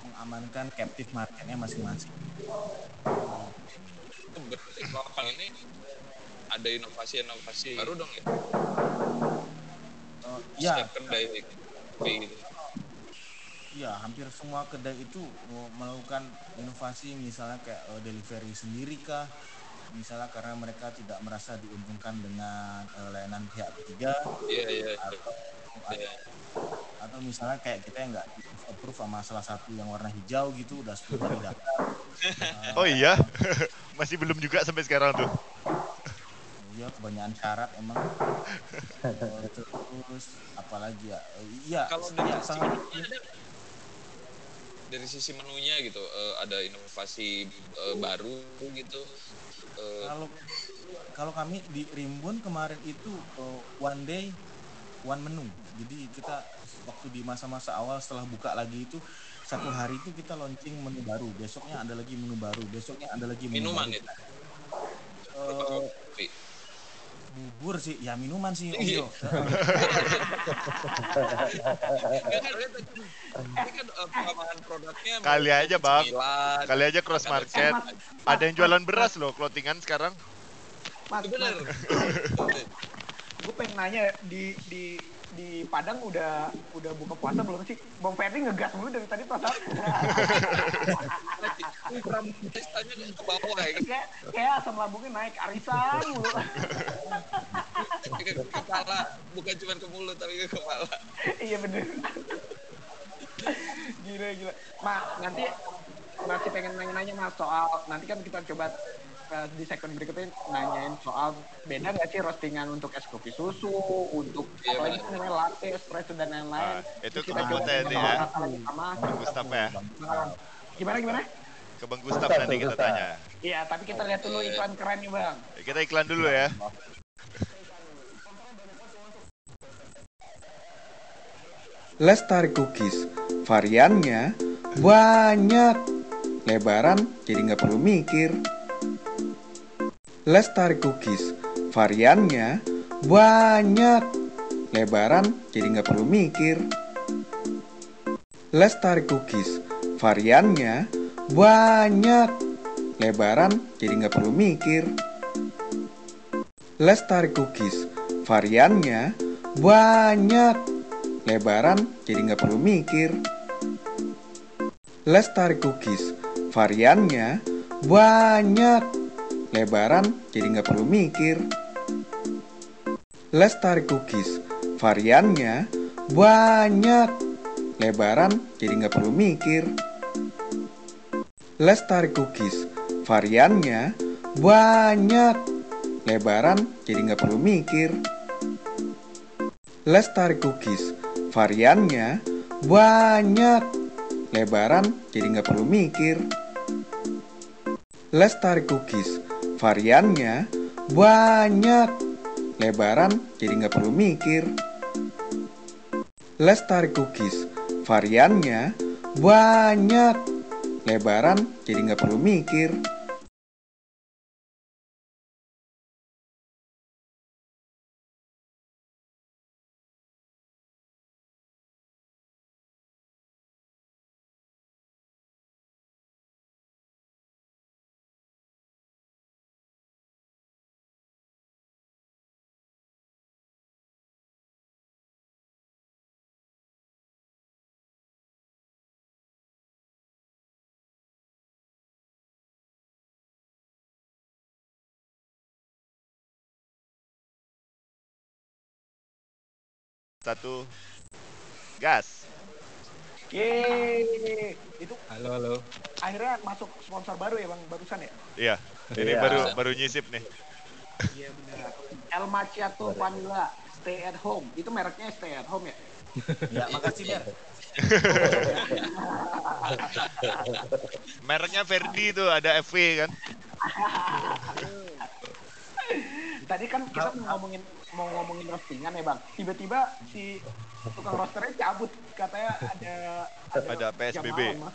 mengamankan captive marketnya masing-masing. Berarti kalau kali ini ada inovasi-inovasi baru dong ya? Eh, ya, Setiap kedai kayak gitu. ya hampir semua kedai itu mau melakukan inovasi misalnya kayak eh, delivery sendiri kah misalnya karena mereka tidak merasa diuntungkan dengan eh, layanan pihak ketiga Iya, iya. atau Iya. atau misalnya kayak kita yang nggak approve sama salah satu yang warna hijau gitu udah sepuluh kali daftar Oh iya, masih belum juga sampai sekarang tuh. ya kebanyakan syarat emang terus apalagi ya iya Kalau dari sisi sangat ada dari sisi menunya gitu eh, ada inovasi eh, baru gitu. Eh, kalau kalau kami di Rimbun kemarin itu eh, one day one menu jadi kita waktu di masa-masa awal setelah buka lagi itu satu hari itu kita launching menu baru besoknya ada lagi menu baru besoknya ada lagi menu minuman baru. Eh, Kopi. Bubur sih ya minuman sih Om Iya. Yo. Enggak kan, eh, Kali aja, Bang. Kali aja cross market. Ada yang jualan beras loh, clothingan sekarang. Mas, Bener. gue pengen nanya di di di Padang udah udah buka puasa belum sih? Bang Ferdi ngegas mulu dari tadi perasaan. Listanya ke bawah ya kayak kayak asam lambungnya naik arisan mulu. Ke kepala, bukan cuma ke mulut tapi ke kepala. iya bener. gila gila. Ma, nanti masih pengen nanya-nanya mas soal nanti kan kita coba eh, di segmen berikutnya nanyain soal beda nggak sih roastingan untuk es kopi susu, untuk Iya, apa lagi namanya latte, espresso dan lain-lain. Ah, itu ke coba Bang Teddy sama ya. sama. Bang Gustaf ya. Gimana gimana? Ke Bang Gustaf nanti kita tanya. Iya, tapi kita lihat dulu iklan keren nih bang. Kita iklan dulu ya. Lestari Cookies. Variannya banyak. Lebaran jadi nggak perlu mikir. Lestari Cookies. Variannya banyak. Lebaran jadi nggak perlu mikir. Lestari Cookies. Variannya banyak. Lebaran jadi nggak perlu mikir. Lestari Cookies. Variannya banyak. Lebaran jadi nggak perlu mikir. Lestari Cookies. Variannya banyak. Lebaran jadi nggak perlu mikir. Lestari Cookies. Variannya banyak. Lebaran jadi nggak perlu mikir. Lestari Cookies. Variannya banyak. Lebaran jadi nggak perlu mikir. Lestari Cookies. Variannya banyak. Lebaran jadi nggak perlu mikir. Lestari Cookies. Variannya banyak. Lebaran jadi nggak perlu mikir. Lestari Cookies. Variannya banyak. Lebaran jadi nggak perlu mikir. Satu. Gas. Yeay. Itu Halo, halo. akhirnya masuk sponsor baru ya bang barusan ya? Iya. Ini Iya. baru baru nyisip nih. Iya benar. El Macchiato Vanilla Stay at Home. Itu mereknya Stay at Home ya? ya makasih Ber Mereknya Verdi tuh ada FV kan. Tadi kan kita ngomongin mau ngomongin roastingan ya bang. Tiba-tiba si tukang roasternya cabut katanya ada Ada jam PSBB. malam.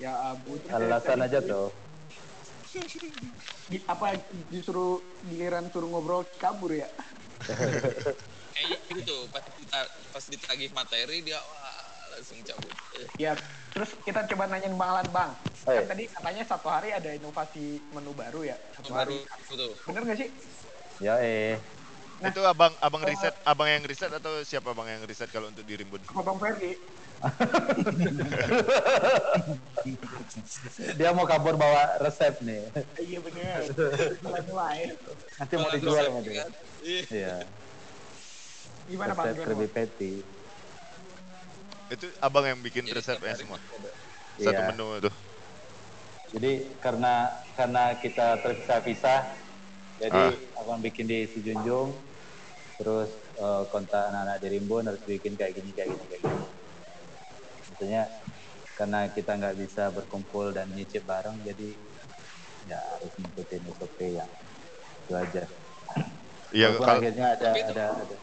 Ya saya Alasan aja tuh. di- apa disuruh giliran suruh ngobrol kabur ya? Kayaknya gitu, pas, kita, pas ditagih materi dia wah, langsung cabut. Eh, Ya, terus kita coba nanyain Bang Alan Bang. Oh, Kan iya. tadi katanya satu hari ada inovasi menu baru ya, satu baru hari. tuh. Bener nggak sih? Ya eh. Itu abang abang riset, abang yang riset atau siapa abang yang riset kalau untuk dirimbun? Apa Bang Ferdi? Dia mau kabur bawa resep nih. Iya bener. Mulai-mulai. Nanti mau dijual. Kan? Iya. Iya. Gimana Bang? Resep Krabby? Patty. Itu abang yang bikin Jadi resepnya tiap hari semua. Satu Iya. menu itu. Jadi karena karena kita terpisah-pisah, jadi Ah. abang bikin di Sijunjung, terus eh, kontak anak-anak di Rimbun harus bikin kayak gini, kayak gini, kayak gini. Maksudnya karena kita nggak bisa berkumpul dan nyicip bareng, jadi ya harus ngikutin SOP yang itu aja. Iya, kalau akhirnya ada Tapi itu- ada ada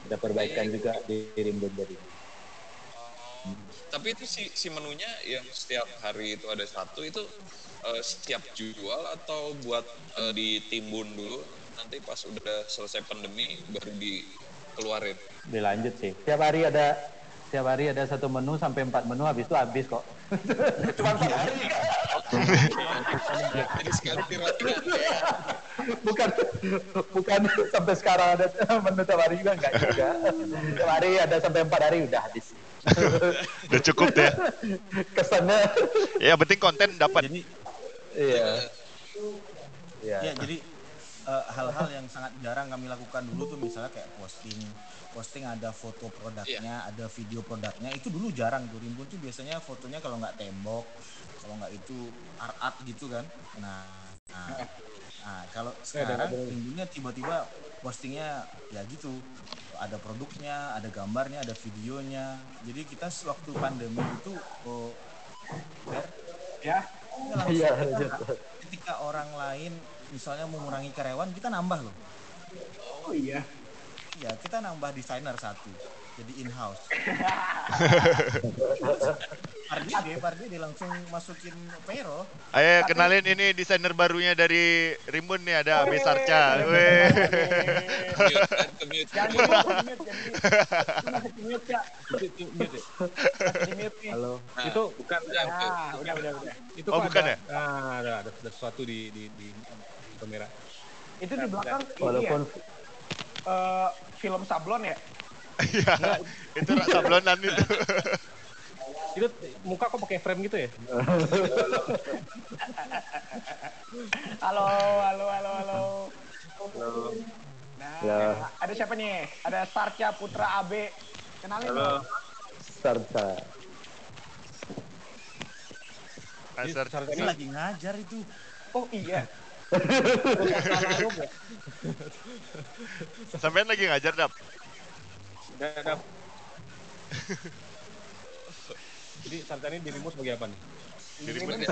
ada perbaikan juga di, di Rimbun jadi. Tapi itu si, si menunya yang setiap hari itu ada satu itu eh, setiap jual atau buat eh, ditimbun dulu nanti pas udah selesai pandemi baru dikeluarin. Dilanjut sih. Tiap hari ada tiap hari ada satu menu sampai empat menu habis itu habis kok. Cuma empat hari. Jadi sekali piratnya bukan bukan sampai sekarang ada menu tiap hari juga enggak juga. Tiap hari ada sampai empat hari udah habis. udah cukup deh. Kesannya Ya, penting konten dapat. Jadi iya. Iya. ya jadi eh, hal-hal yang sangat jarang kami lakukan dulu tuh misalnya kayak posting posting ada foto produknya ada video produknya itu dulu jarang tuh. Rimbun tuh biasanya fotonya kalau nggak tembok kalau nggak itu art art gitu kan. Nah nah, nah kalau sekarang rimbunnya tiba-tiba postingnya ya gitu. Ada produknya ada gambarnya ada videonya. Jadi kita waktu pandemi itu oh, Ya. langsung Iya, kita- ketika orang lain misalnya mengurangi karyawan kita nambah loh Oh iya. ya kita nambah desainer satu jadi in house Pardi deh Pardi dia langsung masukin payroll Ayo kenalin ini desainer barunya dari Rimbun nih ada Abe Sarca. Kan ya? Halo. Nah, Itu bukan udah, Ah, udah, udah, udah. itu Oh, bukan ada, ya? Ah, ada, ada, ada sesuatu di di di, di kamera. Itu di belakang ini ya, Walaupun eh, film sablon ya. Iya. itu rak sablonan itu. Itu muka kok pakai frame gitu ya? Halo, halo, halo, halo. Nah, Ya. ada siapa nih? Ada Sarca Putra AB. Kenalin Asar. saat ini ini lagi ngajar itu Oh iya. Sampean lagi ngajar dap. Udah, udah. Jadi saat ini dirimu sebagai apa nih? Jadi Ini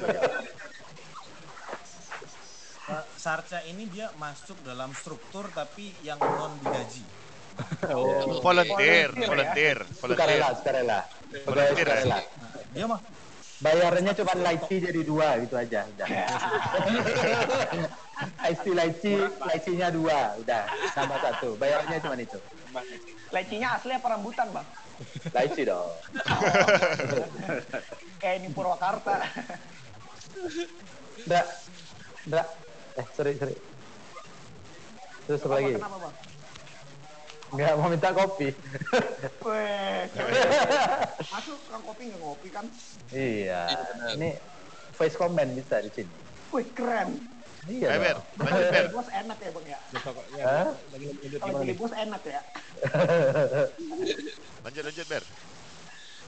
Eh, Sarca ini dia masuk dalam struktur tapi yang non digaji volunteer, Volunteer ya? volunteer, volunteer. Sukarela, sukarela. Volunteer ya? sukarela. dia mah Bayarnya cuma lychee jadi dua gitu aja. Udah. Ice lychee, lychee-nya dua. Udah, tambah satu. Bayarnya cuma itu. Lecinya asli apa rambutan, Bang? Lychee dong. Kayak ini Purwakarta. Nggak, nggak. Eh, sorry, sorry. Terus apa lagi? Kenapa, Bang? Nggak mau minta kopi. Weh. Masuk tukang kopi nggak ngopi kan? iya. Ini voice comment bisa di sini. Wih, keren. Iya Ayo Ber, dong. lanjut Ber. Jadi bos enak ya, Bang ya? Ya, Kalau jadi bos enak ya. Lanjut lanjut Ber.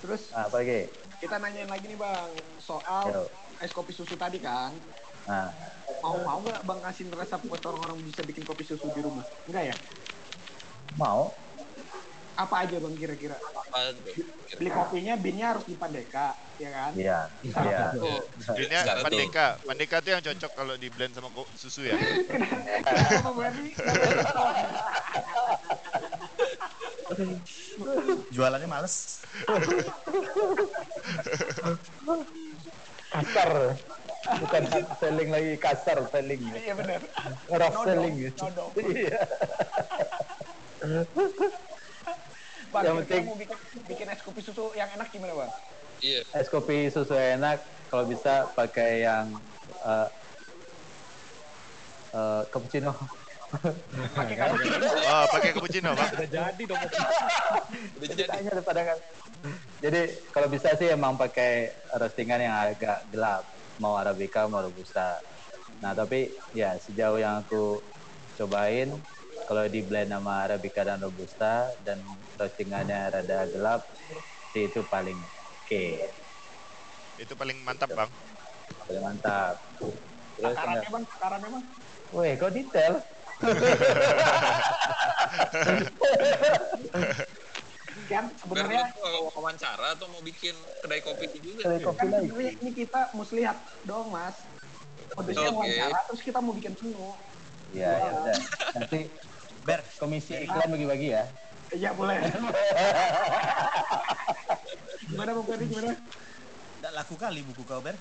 Terus Nah, apa lagi? kita nanyain lagi nih, Bang, soal Yo. es kopi susu tadi kan. Nah, Mau mau nggak Bang kasih resep buat orang-orang bisa bikin kopi susu di rumah? Enggak ya? Mau? Apa aja Bang kira-kira? Beli kopinya binnya harus di Pandeka, ya kan? Iya, iya. Jadinya Satu. Pandeka. Pandeka tuh yang cocok kalau di blend sama susu ya. Jualannya males Kasar. Bukan hard selling lagi, kasar selling. Iya benar. Rough selling. nodong. Iya. Bang, Yang penting- mau bikin, bikin es kopi susu yang enak gimana Bang? Iya. Es kopi susu enak kalau bisa pakai yang uh, uh, cappuccino Pakai cappuccino. Oh, pakai cappuccino. Udah jadi dong. Udah jadi. Daripada kan. Jadi kalau bisa sih emang pakai roastingan yang agak gelap, mau arabica mau robusta. Nah tapi ya sejauh yang aku cobain, kalau di blend sama arabica dan robusta dan roastingannya rada gelap, sih itu paling oke, Itu paling mantap, Bang. paling mantap. Terus Takarannya enggak, bang, takarannya bang. weh kok detail? Kan sebenarnya mau wawancara atau mau bikin kedai kopi juga? Kedai kopi kan lagi. sebenarnya ini kita mesti lihat dong mas. Modusnya Oke. wawancara terus kita mau bikin menu. Ya ya udah. Nanti Ber, komisi iklan bagi-bagi ya. Iya boleh. gimana bang Ferdi gimana? tidak laku kali buku kau Ber.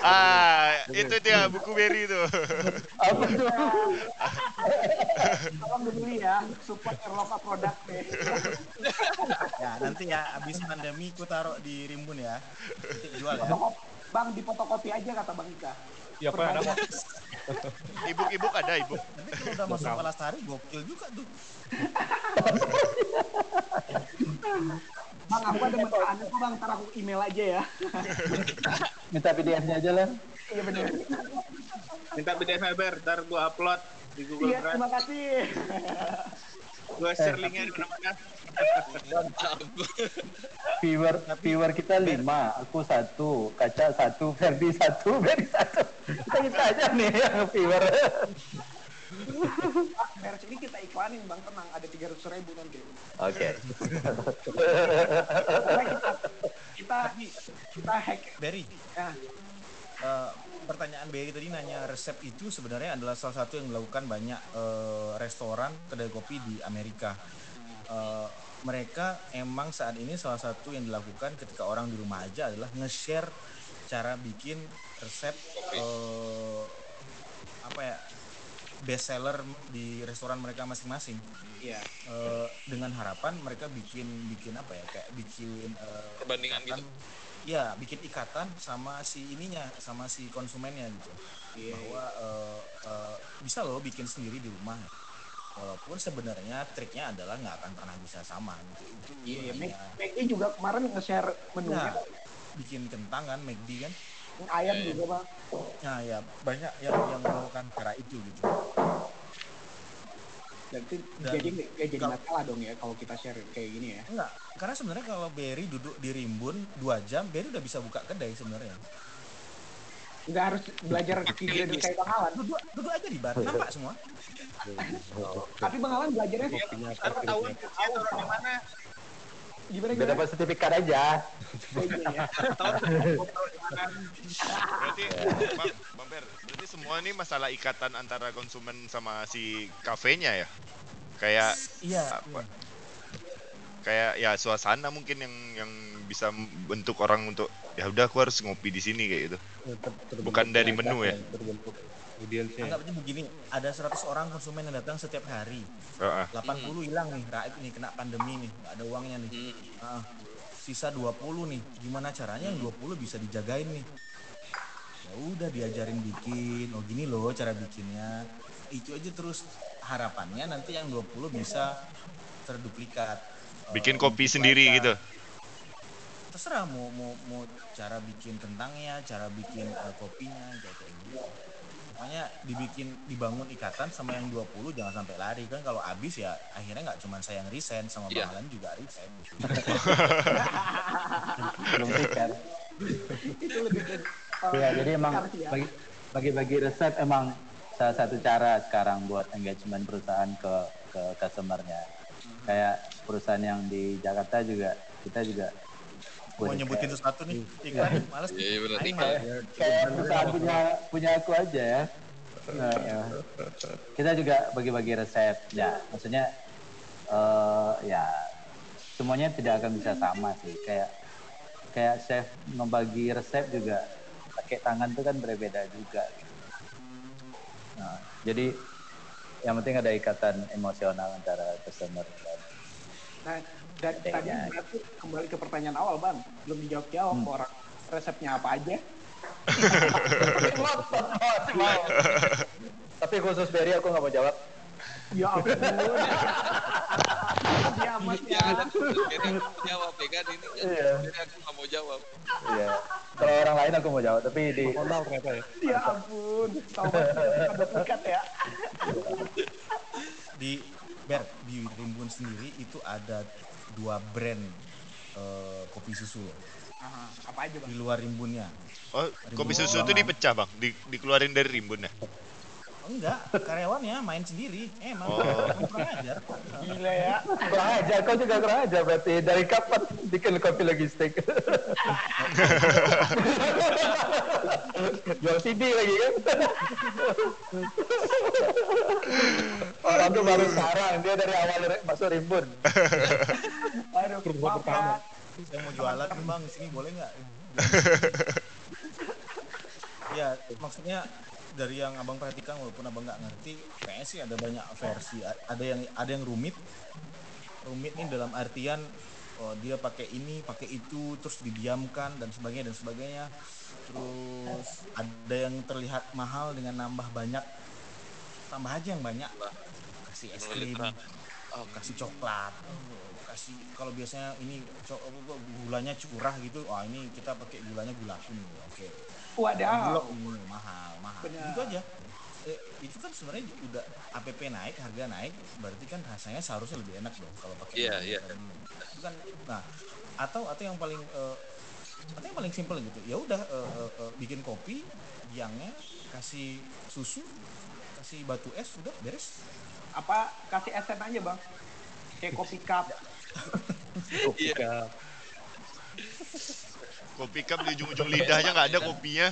Ah, itu dia buku Berry itu. Apa tuh? Tolong dibeli ya, support Erlova produk deh. Ya nanti ya abis pandemi ku taruh di Rimbun ya. Nanti jual ya. Bang, bang di fotokopi aja kata Bang Ika. Ya apa. Ibuk-ibuk ada, ibuk. Tapi kalau udah masuk Palasari gokil juga tuh. Bang aku ada metaan itu bang, ntar aku email aja ya. Minta PDF-nya aja lah. Iya bener. Minta PDF Ber, ntar gua upload di Google Iya Drive. terima kasih. Gua share linknya di mana-mana. Mantap. viewer viewer kita lima, aku satu, kaca satu, Ferdi satu, Ferdi satu. Kita kita aja nih yang viewer. Bang, beres ini kita iklanin bang, tenang ada 300 ribu nanti. Oke. Kita kita hack Berry, ya. eh, pertanyaan Berry tadi nanya resep itu sebenarnya adalah salah satu yang dilakukan banyak eh, restoran kedai kopi di Amerika. Eh, mereka emang saat ini salah satu yang dilakukan ketika orang di rumah aja adalah nge-share cara bikin resep eh, apa ya best seller di restoran mereka masing-masing. Iya. Eh, dengan harapan mereka bikin bikin apa ya kayak bikin eh, Perbandingan ikatan- ya bikin ikatan sama si ininya sama si konsumennya gitu. Bahwa eh, eh, bisa loh bikin sendiri di rumah walaupun sebenarnya triknya adalah nggak akan pernah bisa sama gitu itu Iya, ininya. Meggy juga kemarin nge-share menunya Nah, bikin kentang kan McD kan ayam juga bang. nah ya banyak yang yang melakukan cara itu gitu Berarti Dan- jadi nggak jadi Kalau- masalah dong ya kalau kita share kayak gini ya. enggak karena sebenarnya kalau Berry duduk di Rimbun dua jam Berry udah bisa buka kedai sebenarnya Nggak harus belajar key grader kayak Bang Alan. duduk duduk aja di bar nampak semua Tapi Bang Alan belajarnya ketahuan kopinya. dia taruh di mana. gimana gimana? dapat sertifikat aja. Iya, iya. Berarti Bang, Bang Ber, berarti semua ini masalah ikatan antara konsumen sama si kafenya ya? Kayak iya apa? Kayak ya suasana mungkin yang yang bisa bentuk orang untuk ya udah aku harus ngopi di sini kayak gitu. Ter- terbentuk Bukan dari menu ya? Terbentuk audiensnya. anggap aja begini ada 100 orang konsumen yang datang setiap hari Heeh. 80 hilang nih raib nih kena pandemi nih nggak ada uangnya nih Ah, sisa 20 nih gimana caranya yang 20 bisa dijagain nih ya udah diajarin bikin oh gini loh cara bikinnya itu aja terus harapannya nanti yang 20 bisa terduplikat Eh, Bikin kopi sendiri gitu. terserah mau mau mau cara bikin kentangnya cara bikin eh, kopinya kayak kayak gitu makanya dibikin dibangun ikatan sama yang 20 jangan sampai lari kan kalau habis ya akhirnya nggak cuma saya yang resign sama Iya. Bang Alan juga resign. Itu lebih ke uh, Iya, jadi emang ya. bagi bagi-bagi resep emang salah satu cara sekarang buat engagement perusahaan ke ke customer-nya. Kayak perusahaan yang di Jakarta juga kita juga mau nyebutin kayak- sesuatu nih iklan males Iya, iya, bener. Aing Iklan. malah. kayak perusahaan punya punya aku aja ya. Nah, ya. Kita juga bagi-bagi resep ya, maksudnya eh ya semuanya tidak akan bisa sama sih. Kayak kayak chef membagi resep juga pakai tangan itu kan berbeda juga. Nah, jadi yang penting ada ikatan emosional antara customer dan Nah, dan tadi berarti kembali ke pertanyaan awal bang, belum dijawab jawab Hmm. orang resepnya apa aja? Mau. Tapi khusus Berry aku nggak mau jawab. Ya ampun. Dia amat ya. Aku jawab ya kan ini kan. Iya. Jadi aku nggak mau jawab. Iya. Kalau orang lain aku mau jawab, tapi di Personal ternyata ya. Ya ampun. Tahu ada pukat ya. Di Ber, di Rimbun sendiri itu ada dua brand eh, kopi susu loh. Aha, apa aja bang? Di luar Rimbunnya. Oh, kopi susu itu dipecah bang, di, dikeluarin dari rimbun ya. Oh, enggak, karyawannya main sendiri. Emang Oh. emang kurang ajar. Gila ya. kurang ajar, kau juga kurang ajar berarti. Dari kapan bikin kopi logistik? Jual CD lagi kan? Orang tuh baru sekarang, dia dari awal masuk rimbun. Aduh, ya. Saya mau jualan bang, sini boleh nggak? ya, maksudnya dari yang abang perhatikan walaupun abang nggak ngerti, kayaknya sih ada banyak versi. Ada yang ada yang rumit. Rumit ini dalam artian oh, dia pakai ini, pakai itu, terus didiamkan dan sebagainya dan sebagainya. Terus ada yang terlihat mahal dengan nambah banyak, tambah aja yang banyak. Kasih es krim, oh, kasih coklat, oh, kasih kalau biasanya ini gulanya curah gitu, wah ini kita pakai gulanya gula kuning, oke. Wadaw. Blok mahal, mahal. Benar. Itu aja. Eh, itu kan sebenarnya udah APP naik, harga naik, berarti kan rasanya seharusnya lebih enak dong kalau pakai. Iya, iya. Itu kan nah atau atau yang paling eh, atau yang paling simpel gitu. Ya udah eh, eh, eh, bikin kopi, yangnya kasih susu, kasih batu es, udah beres. Apa kasih esen aja bang? Kayak kopi cup. Iya. Kopi cup di ujung-ujung lidahnya nggak ada kopinya.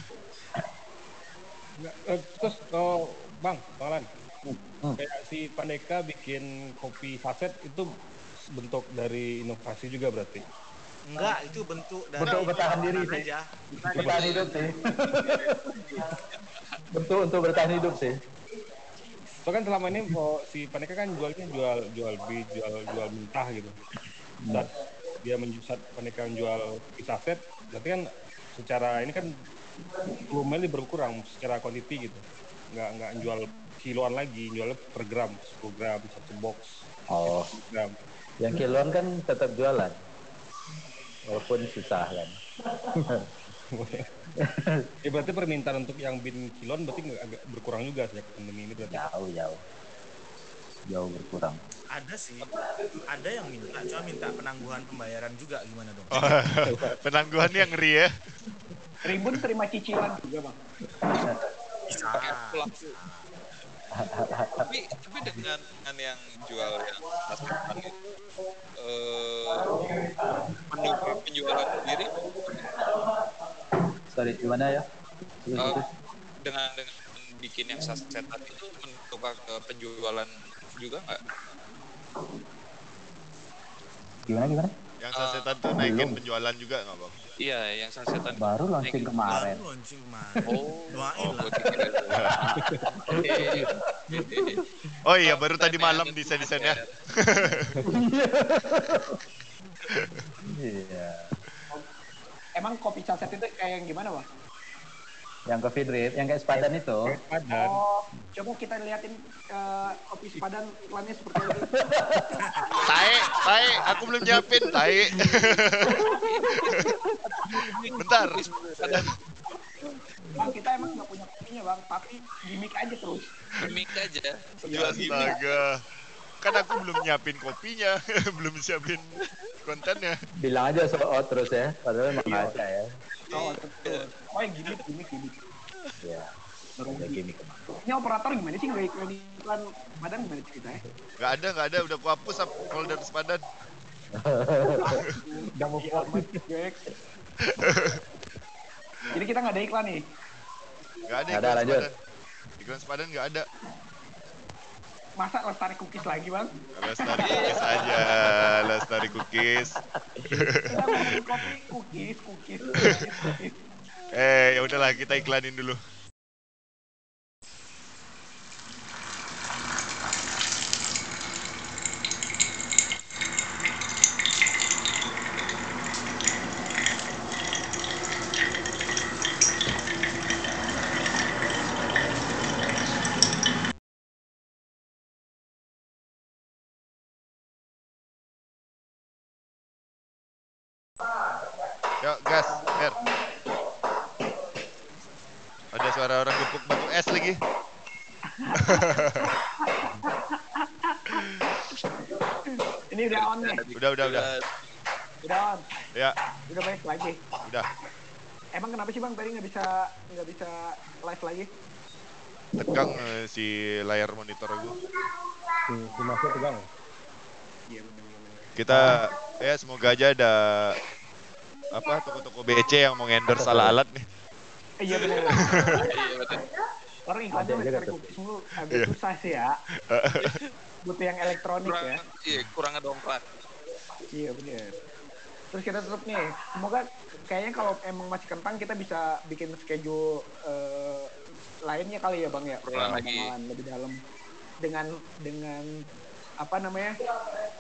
Eh, terus kalau Bang, Bang Lan, kayak si Pandeka bikin kopi saset itu bentuk dari inovasi juga berarti. Enggak, itu bentuk dari Bentuk bertahan diri sih. aja. Bertahan hidup sih. Bentuk untuk bertahan hidup sih. So kan selama ini kalau si Pandeka kan jualnya jual jual biji, jual jual mentah gitu. Saat dia menjual Pandeka menjual kopi saset, berarti kan secara ini kan volumenya berkurang secara quantity gitu. Nggak nggak jual kiloan lagi, jualnya per gram, 10 gram, satu box, Oh, 10 gram. yang kiloan kan tetap jualan. Walaupun susah kan. ya berarti permintaan untuk yang bin kilon berarti agak berkurang juga sejak pandemi ini berarti. Jauh, jauh. Jauh berkurang. Ada sih, ada yang minta, cuma minta penangguhan pembayaran juga gimana dong? Oh, penangguhan yang ngeri ya. Rimbun terima cicilan juga bang. Bisa. tapi tapi dengan dengan yang jual yang sasetan itu eh menu penjualan sendiri Sorry, gimana ya? Terus. dengan dengan bikin yang sasetan itu menukar ke penjualan juga nggak? Gimana, gimana? Yang sasetan tuh naikin penjualan juga nggak bang? Iya, yang sasetan. Baru launching naikin- kemarin. Baru launching kemarin. Oh, Doain oh, lah. Oh iya baru tadi malam desain-desainnya. Iya. Emang kopi saset itu kayak yang gimana bang? Yang coffee drip, yang kayak sepadan itu. Padan. Oh, coba kita liatin eh, kopi sepadan iklannya seperti apa. Tae, tae, aku belum nyiapin tae. Bentar. Bang, kita emang nggak punya kopinya bang, tapi gimmick aja terus. gimmick aja. Jual gimmick. Astaga. Kan aku belum nyiapin kopinya, belum siapin kontennya. Bilang aja sold out terus ya. Padahal emang ada ya. Oh, betul. Oh, yang gimmick, gimmick, gimmick. Iya. Ada gimmick. Ini operator gimana sih nggak iklan iklan badan gimana ceritanya? Gak ada, gak ada. Udah kuhapus ap- folder sepadan. Udah mau format. Jadi kita nggak ada iklan nih. Gak ada Nggak ada, iklan lanjut. sepadan. Iklan sepadan gak ada. Masa lestari cookies lagi bang? Lestari cookies aja, lestari cookies. Kita kopi, cookies, cookies, cookies. Eh, ya udahlah kita iklanin dulu. Yuk, gas, Her. Ada suara orang gepuk batu es lagi. Ini udah on nih, Udah, udah, udah. udah on, Ya, udah baik lagi. udah. Emang kenapa sih bang tadi nggak bisa nggak bisa live lagi? Tegang eh, si layar monitor gue. Si, si Masnya tegang. Iya benar-benar. Kita ya semoga aja ada apa toko-toko BC yang mau endorse salah alat nih. Iya benar. Iya, betul. Orang iklannya Ada cookies mulu agak Iya. susah sih ya. Butuh yang elektronik kurang ya. iya kurang dongkrak Iya benar. Terus kita tutup nih. Semoga kayaknya kalau emang masih kentang kita bisa bikin schedule eh, lainnya kali ya bang ya. Ulang lagi. Omongan lebih dalam dengan dengan apa namanya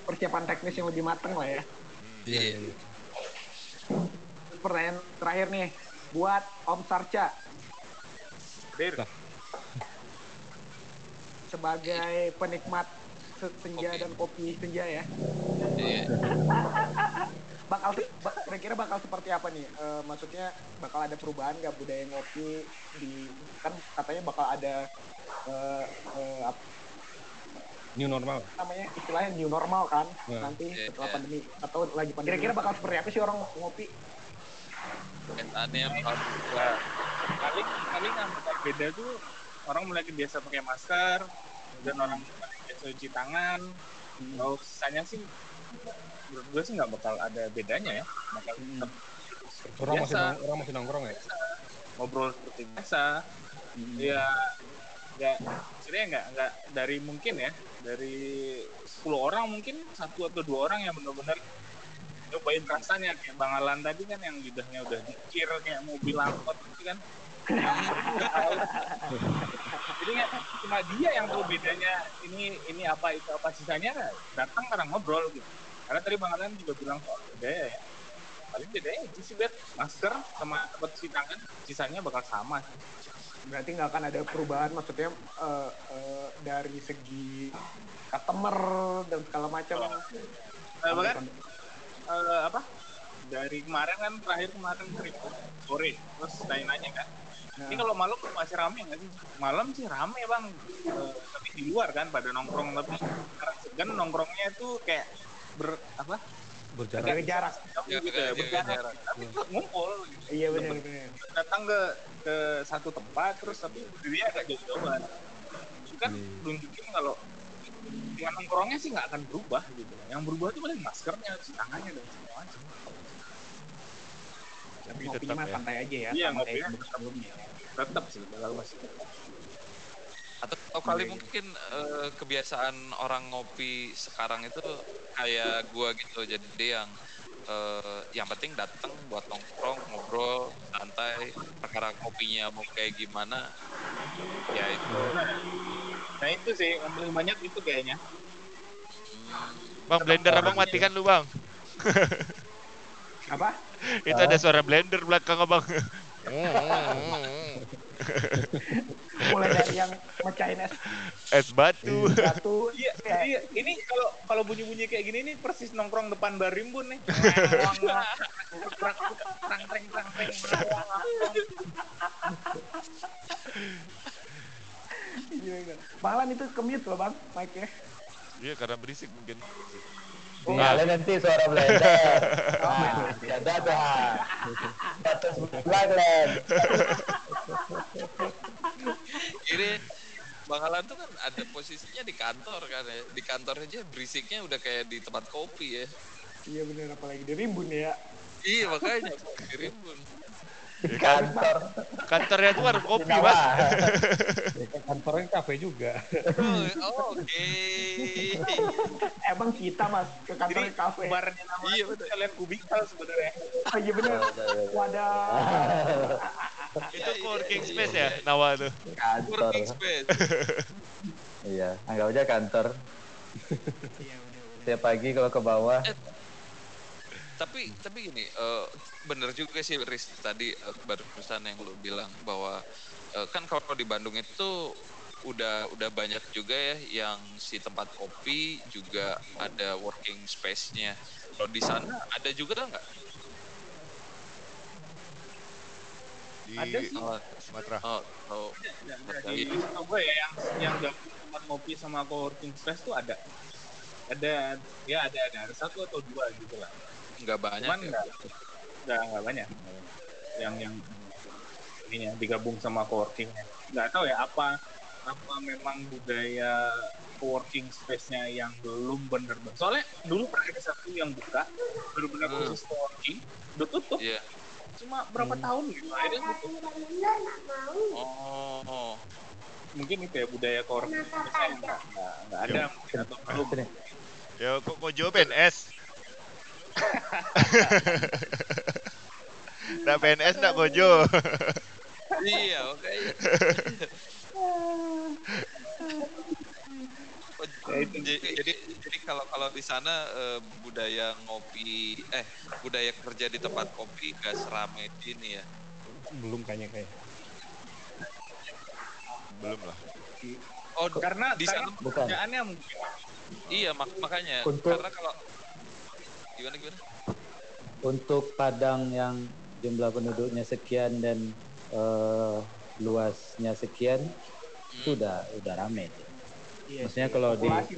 persiapan teknis yang lebih matang lah ya. iya Terus Pertanyaan terakhir nih buat Om Sarca Dir, sebagai penikmat se- senja Kopi. dan kopi senja ya. iya bakal kira-kira bakal seperti apa nih? Eh, maksudnya bakal ada perubahan nggak budaya ngopi di kan katanya bakal ada eh, eh, apa New normal. namanya istilahnya new normal kan Ya. nanti Iya, setelah iya. pandemi atau lagi pandemi. Kira-kira bakal seperti apa sih orang ngopi? kenyataannya bakal berubah paling paling yang bakal beda tuh orang mulai biasa pakai masker, dan orang biasa cuci tangan. Kalau sisanya sih menurut gue sih nggak bakal ada bedanya ya. Bakal seperti Orang masih orang masih nongkrong ya. ngobrol seperti biasa. Ya nggak sebenarnya nggak nggak dari mungkin ya. Dari 10 orang mungkin satu atau dua orang yang benar-benar nyobain rasanya kayak Bang Alan tadi kan yang lidahnya udah dikir kayak mobil angkot gitu kan. Jadi nggak cuma dia yang tahu bedanya ini ini apa itu apa. Sisanya datang karena ngobrol gitu karena tadi Bang Alan juga bilang soal budaya ya. Paling bedanya itu sih Bet masker sama tempat cuci tangan sisanya bakal sama sih. Berarti nggak akan ada perubahan maksudnya eh, eh, dari segi customer dan segala macam. Eh, bahkan eh, apa? Dari kemarin kan terakhir kemarin keriput sore. Terus nanya-nanya kan. Ini kalau malam masih rame nggak sih? Malam sih rame bang. Eh, tapi di luar kan pada nongkrong tapi sekarang segan nongkrongnya itu kayak ber apa Berjarak. Jaga jarak. jauh gitu ya, berjarak. jarak. tapi tetap ngumpul gitu. Iya benar benar. datang ke ke satu tempat terus tapi diri agak jauh-jauhan itu kan nunjukin kalau dengan nongkrongnya sih nggak akan berubah gitu yang berubah itu paling maskernya cuci tangannya dan macam Tapi Ngopinya tetap mah ya. santai aja ya. Iya, sama kayak ngopinya sebelumnya. tetap sih bakal masih atau, atau kali mungkin eh, kebiasaan orang ngopi sekarang itu kayak gua gitu. Jadi dia yang eh, yang penting datang buat nongkrong ngobrol santai. Perkara kopinya mau kayak gimana ya itu. Nah itu sih yang paling banyak itu kayaknya. Bang blender abang matikan lu bang. Apa? Itu ada suara blender belakang abang. Mulai dari yang mecahin es Es batu. batu. iya kayak- iya ini kalau kalau bunyi-bunyi kayak gini nih persis nongkrong depan bar rimbun nih trang, treng. Iya, iya. Malan itu kemit loh bang, mic-nya. Iya karena berisik mungkin. Tinggalin nanti suara blender. Nah, ada dah. Satu ini Bang Alan tuh kan ada posisinya di kantor kan ya. Di kantor aja berisiknya udah kayak di tempat kopi ya. Iya bener, apalagi di Rimbun ya. iya makanya. Di Rimbun Di kantor. Kantornya tuh warung kopi mas. bawah. Kantornya kafe juga. oh, oke Emang kita mas ke kantor kafe. barnya namanya Iya, itu betul. kalian kubikal sebenarnya Oh iya bener. Wadah. Itu co-working space ya Nawa tuh. Kantor. working space Iya, anggap aja kantor. Tiap pagi kalau ke bawah, tapi tapi gini eh, bener juga sih Riz tadi eh, barusan yang lu bilang bahwa eh, kan kalau di Bandung itu udah udah banyak juga ya yang si tempat kopi juga ada working space-nya. Kalau di sana ada juga nggak? di Ada sih. Oh, Sumatera. oh, oh, Ya, Terkait. di tau gue ya yang yang gabung tempat ngopi sama co-working space tuh ada. Ada ya ada ada, ada satu atau dua gitu lah. Nggak banyak Cuman ya. nggak nggak nggak banyak yang yang ini ya digabung sama co-working. Nggak tahu ya apa apa memang budaya co-working space-nya yang belum bener-bener. Soalnya dulu pernah ada satu yang buka bener-bener Hmm. khusus co-working, udah tutup. Iya. Cuma berapa tahun gitu akhirnya tutup. Oh, Mungkin itu ya budaya co-working space-nya nggak ada mungkin atau belum. Ya kok Kojo PNS? Nak PNS nak Kojo? iya, oke. Jadi, jadi jadi kalau kalau di sana eh, budaya ngopi eh budaya kerja di tempat kopi gak seramai di ini ya belum kayaknya kayak Belum lah. oh Karena di sana Bukan. pekerjaannya mungkin iya mak makanya Untuk- karena kalau gimana gimana Untuk Padang yang jumlah penduduknya sekian dan eh, luasnya sekian itu udah udah rame. Iya Maksudnya kalau di Mas.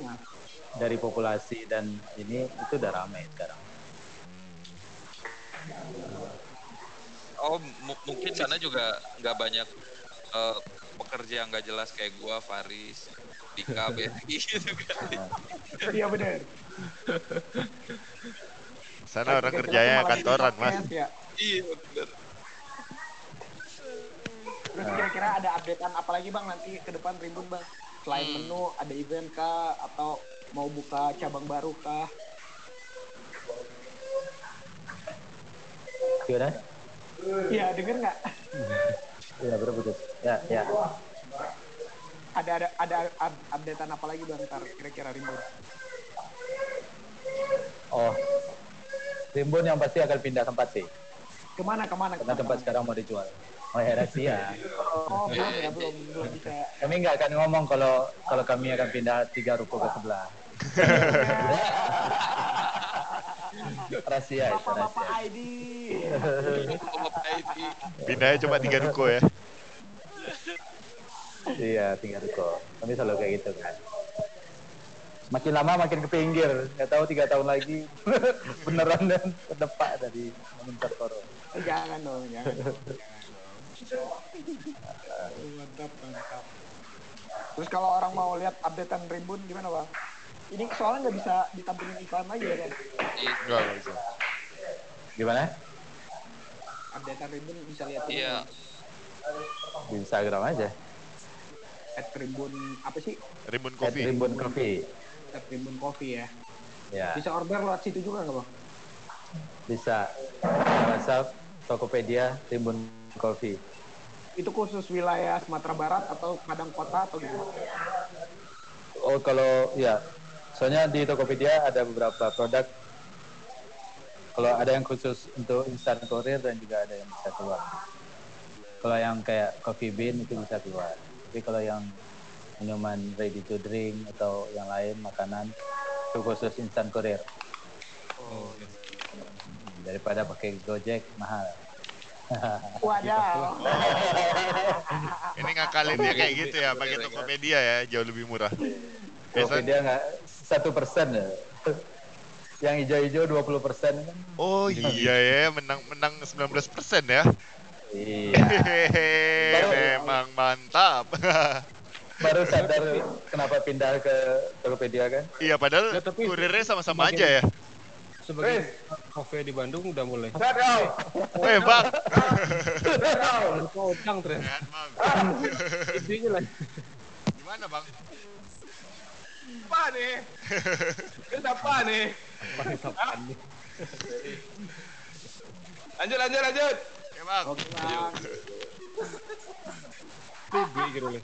dari populasi dan ini itu udah rame sekarang. oh mu- mungkin sana juga nggak banyak eh, pekerja yang nggak jelas kayak gua Faris Dika Betty gitu kan Iya benar. Sana orang kerjanya kantoran, Mas. Ya. iya bener Terus kira-kira ada updatean apa lagi bang nanti ke depan Tribun bang? Selain Hmm. menu, ada event kah? Atau mau buka cabang baru kah? Gimana? Iya denger nggak? Ya berputus. Ya ya. Ada ada ada up- updatean apa lagi bang? Ntar kira-kira Tribun. Oh, Timbun yang pasti akan pindah tempat sih, Ke mana ke mana? karena ke mana? tempat sekarang mau dijual. Oh ya rahasia. Oh belum ya belum belum bisa. Kami nggak akan ngomong kalau kalau kami akan pindah tiga ruko ke sebelah. rahasia itu Bapak-bapak rahasia. ID. Pindahnya cuma tiga ruko ya. Iya tiga ruko. Kami selalu kayak gitu kan. Makin lama makin ke pinggir. Nggak tahu tiga tahun lagi beneran dan terdepak dari mengincar koron. Eh, Jangan dong, jangan. dong, jangan dong. Mantap, mantap. Terus kalau orang mau lihat updatean Rimbun gimana bang? Ini soalnya nggak bisa ditampilin iklan lagi ya kan? Enggak, enggak bisa. Gimana? Updatean Rimbun bisa lihat iya. Di Instagram aja. At Rimbun apa sih? Rimbun At Coffee. Rimbun Coffee. At Rimbun Coffee ya. Ya, Bisa order lewat situ juga nggak bang? bisa. WhatsApp, Tokopedia, Rimbun Coffee. Itu khusus wilayah Sumatera Barat atau Padang Kota atau gimana? Oh kalau ya, soalnya di Tokopedia ada beberapa produk. Kalau ada yang khusus untuk instant courier dan juga ada yang bisa keluar. Kalau yang kayak coffee bean itu bisa keluar. Tapi kalau yang minuman ready to drink atau yang lain makanan itu khusus instant courier. Daripada pakai Gojek mahal. Wadaw. Ini ngakalinnya kayak gitu ya, pakai Tokopedia ya, jauh lebih murah. Tokopedia nggak satu persen ya. Yang hijau-hijau 20 persen kan. oh iya ya, menang menang 19 persen ya. Iya. Hehehe, memang mantap. baru sadar kenapa pindah ke Tokopedia kan? iya, padahal Ya, tapi- kurirnya sama-sama aja ya. sebagai kafe di Bandung udah mulai Weh bang, kodang tren Sehat, bang. intinya lah Gimana bang? apa nih? Ini apa nih? apaan nih Lanjut lanjut lanjut. Ya bang. Oke bang. PB gitu loh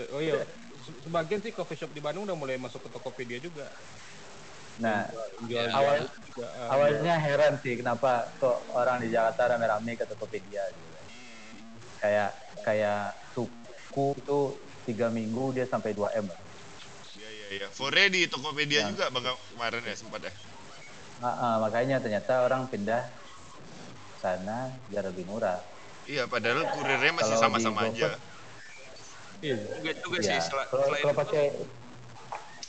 Eh, oh iya se- sebagian sih coffee shop di Bandung udah mulai masuk ke Tokopedia juga Nah, jual awal juga eh, awalnya heran sih kenapa kok orang di Jakarta rame-rame ke Tokopedia gitu. Kayak kayak suku itu tiga minggu dia sampai 2 m. Iya iya iya. Fore di Tokopedia juga bang kemarin ya sempat ya. Ah, ah, makanya ternyata orang pindah sana biar lebih murah. Iya, padahal kurirnya masih sama-sama aja. Iya. Juga juga Iya. sih sel- Kalau selain kalau itu, pakai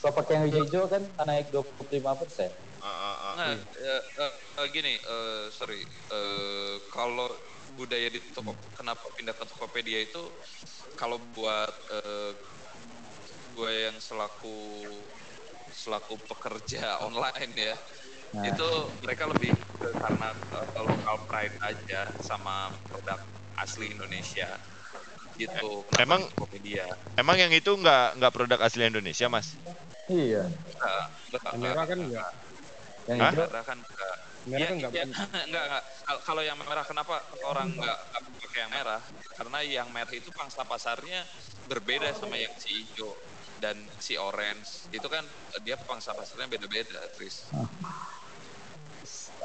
kalau pakai yang hijau kan naik 25 persen. Ah, ah. Nah, eh, eh, gini, eh, sorry, eh, kalau budaya di Toko, kenapa pindah ke Tokopedia itu, kalau buat eh, gue yang selaku selaku pekerja online ya, Nah. itu mereka lebih karena eh, local pride aja sama produk asli Indonesia gitu. Kenapa Emang- Tokopedia? Emang yang itu nggak nggak produk asli Indonesia, Mas? Iya. Enggak, enggak, Yang merah kan enggak. Yang Hah? Merah kan enggak. Merah Iya, kan enggak. iya. enggak, enggak. Kal- Kalau yang merah kenapa orang enggak, enggak pakai yang merah? Karena yang merah itu pangsa pasarnya berbeda sama yang si hijau dan si orange. Itu kan dia pangsa pasarnya beda-beda, Tris.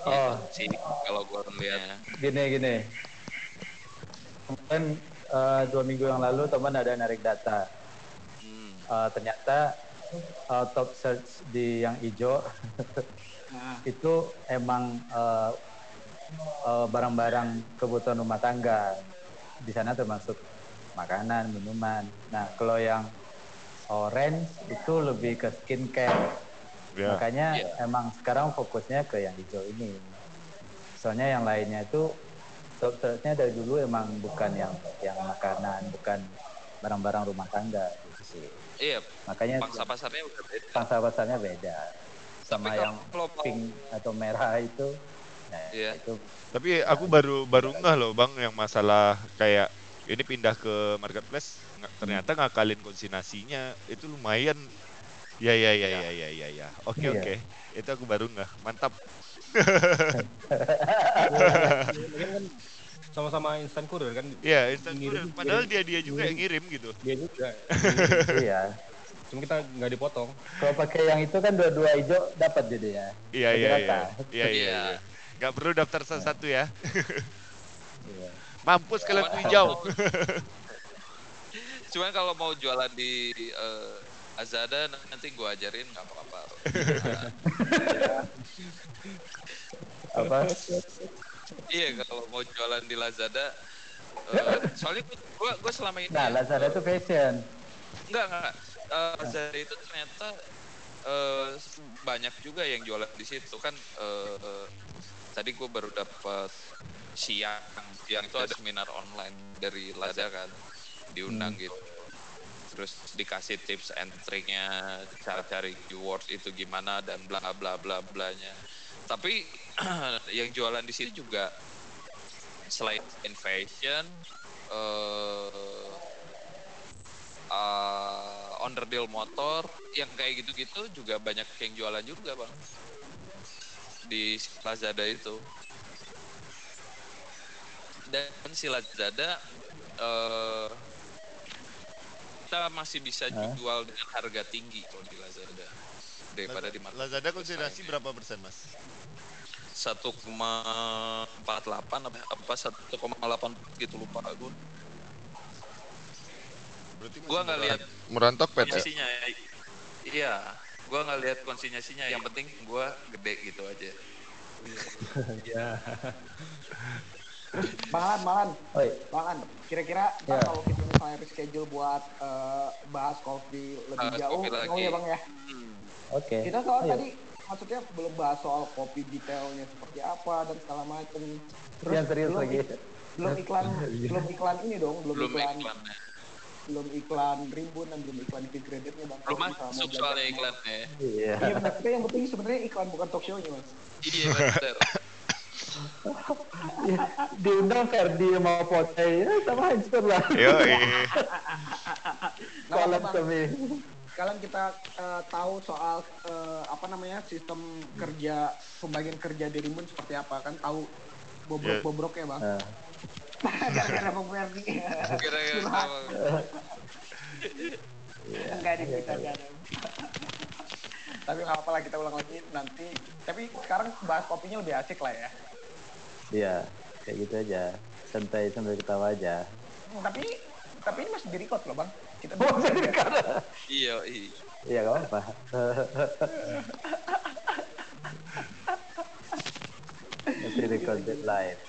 Oh, Sih kalau gua ngeliatnya. gini gini. Kemarin eh, dua minggu yang lalu teman ada narik data. Hmm. Eh, ternyata eh, top search di yang hijau Nah, itu emang eh, eh, barang-barang kebutuhan rumah tangga. Di sana termasuk makanan, minuman. Nah, kalau yang orange itu lebih ke skincare. Ya. Makanya Iya. emang sekarang fokusnya ke yang hijau ini. Soalnya yang lainnya itu top search-nya dari dulu emang bukan yang yang makanan, bukan barang-barang rumah tangga gitu sih. Iya, Makanya pangsa pasarnya udah beda. pangsa pasarnya beda. Sama Tapi yang kalau pink atau merah itu nah Iya. itu Tapi aku baru baru ngeh loh bang yang masalah kayak ini pindah ke marketplace nggak- ternyata ngakalin konsinasinya itu lumayan. Ya ya ya ya ya ya ya. Oke Iya. oke. Itu aku baru ngeh. Mantap. Lagian kan sama-sama instan courier kan. Iya, instant Ngirim- courier. Padahal dia dia juga yang ngirim gitu. Dia juga. iya. Cuma kita nggak dipotong. Kalau pakai yang itu kan dua-dua hijau dapat jadi ya. Iya iya iya. Iya iya. Iya. iya. Gak perlu daftar satu-satu ya. Iya. Mampus kalian hijau. Cuman kalau mau jualan di eh, Azada nanti gua ajarin nggak apa-apa. Apa? iya kalau mau jualan di Lazada eh, soalnya gua gua selama ini Nah, Lazada itu fashion. enggak enggak Eh, Lazada itu ternyata eh, banyak juga yang jualan di situ kan tadi gua baru dapat siang siang itu ada seminar online dari Lazada kan diundang gitu terus dikasih tips and triknya cara cari keywords itu gimana dan bla bla bla blanya. Tapi yang jualan di sini juga selain in fashion eh uh, onderdil motor yang kayak gitu-gitu juga banyak yang jualan juga bang. Di Lazada itu. Dan si Lazada eh kita masih bisa Hah? jual dengan harga tinggi kalau di Lazada daripada di market Lazada konsiderasi berapa persen mas? 1,48 apa apa 1,8 gitu lupa gue Berarti gua nggak lihat merontok pet ya? iya gua nggak lihat konsinyasinya yang penting gua gede gitu aja Iya. Malan, malan, Oi, malan. Kira-kira Ya. kalau kita misalnya reschedule buat eh, bahas kopi lebih Bahas jauh, kopi mau ya bang ya? Hmm. oke. Kita soal Ayo. tadi maksudnya belum bahas soal kopi detailnya seperti apa dan segala macam. Terus Yang serius belum, lagi. belum iklan, belum iklan ini dong, belum, belum iklan, iklannya belum iklan rimbun dan belum iklan di gradernya bang. belum masuk soalnya iklannya Iya. Iya benar. Tapi yang penting sebenarnya iklan bukan talk show-nya mas. iya bener Iya, Diundang Ferdi mau Pote, ya sama hancur lah. Yo, Collab Bang, kami. Kalian kita eh, tahu soal eh, apa namanya sistem kerja pembagian kerja di rimbun seperti apa kan tahu bobrok-bobroknya bang. Nah, Gara-gara Bang Ferdi. Curhat. sama- Enggak ada kita. Tapi nggak apa-apa lah kita ulang lagi nanti. Tapi sekarang bahas kopinya udah asik lah ya. Iya, kayak gitu aja. Santai sambil ketawa aja. Tapi tapi ini masih di record loh bang. Kita Oh, masih di record? iya iya Iya, gak apa-apa. Masih recorded live.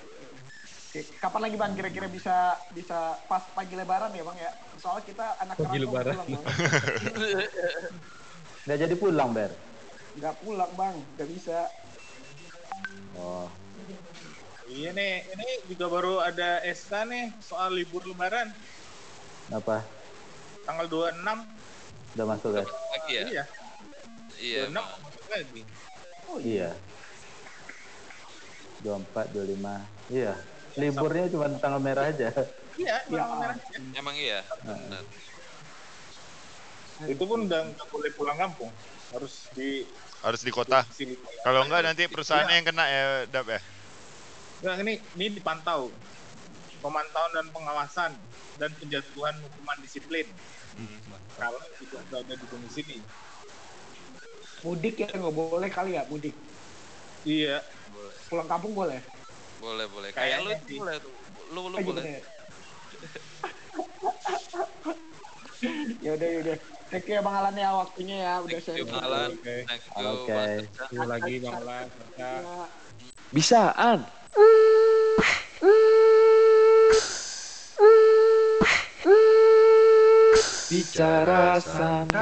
Oke, kapan lagi bang kira-kira bisa bisa pas pagi lebaran ya bang ya? Soalnya kita anak Pagi lebaran. pulang. Nggak jadi pulang, Ber. Nggak pulang bang, nggak bisa. Oh. Iya nih, ini juga baru ada SK nih soal libur lebaran Apa? tanggal 26. Udah masuk, guys? Lagi ya? Iya, Iya. 26 Bang. lagi. Iya. 24, 25. Iya. Liburnya cuma tanggal merah aja. Iya, Ya. tanggal merah. Emang iya. Benar. Itu pun udah nggak boleh pulang kampung. Harus di Harus di kota. Kalau enggak nanti perusahaannya yang kena ya, Dap ya. Nggak, ini ini dipantau. Pemantauan dan pengawasan dan penjatuhan hukuman disiplin. Kalau tidak berada di domisili. Mudik ya nggak boleh kali ya mudik. Iya, Pulang kampung boleh. Boleh, boleh. Kayak lu itu sih. boleh tuh. Lu lu Oh, boleh. gitu ya. udah ya udah. Thank you ya Bang Alan ya waktunya ya udah Thank you, saya. Bang Alan. Oke. Thank you, you lagi Bang Alan. Serta Ya. Bisaan. Bicara santai.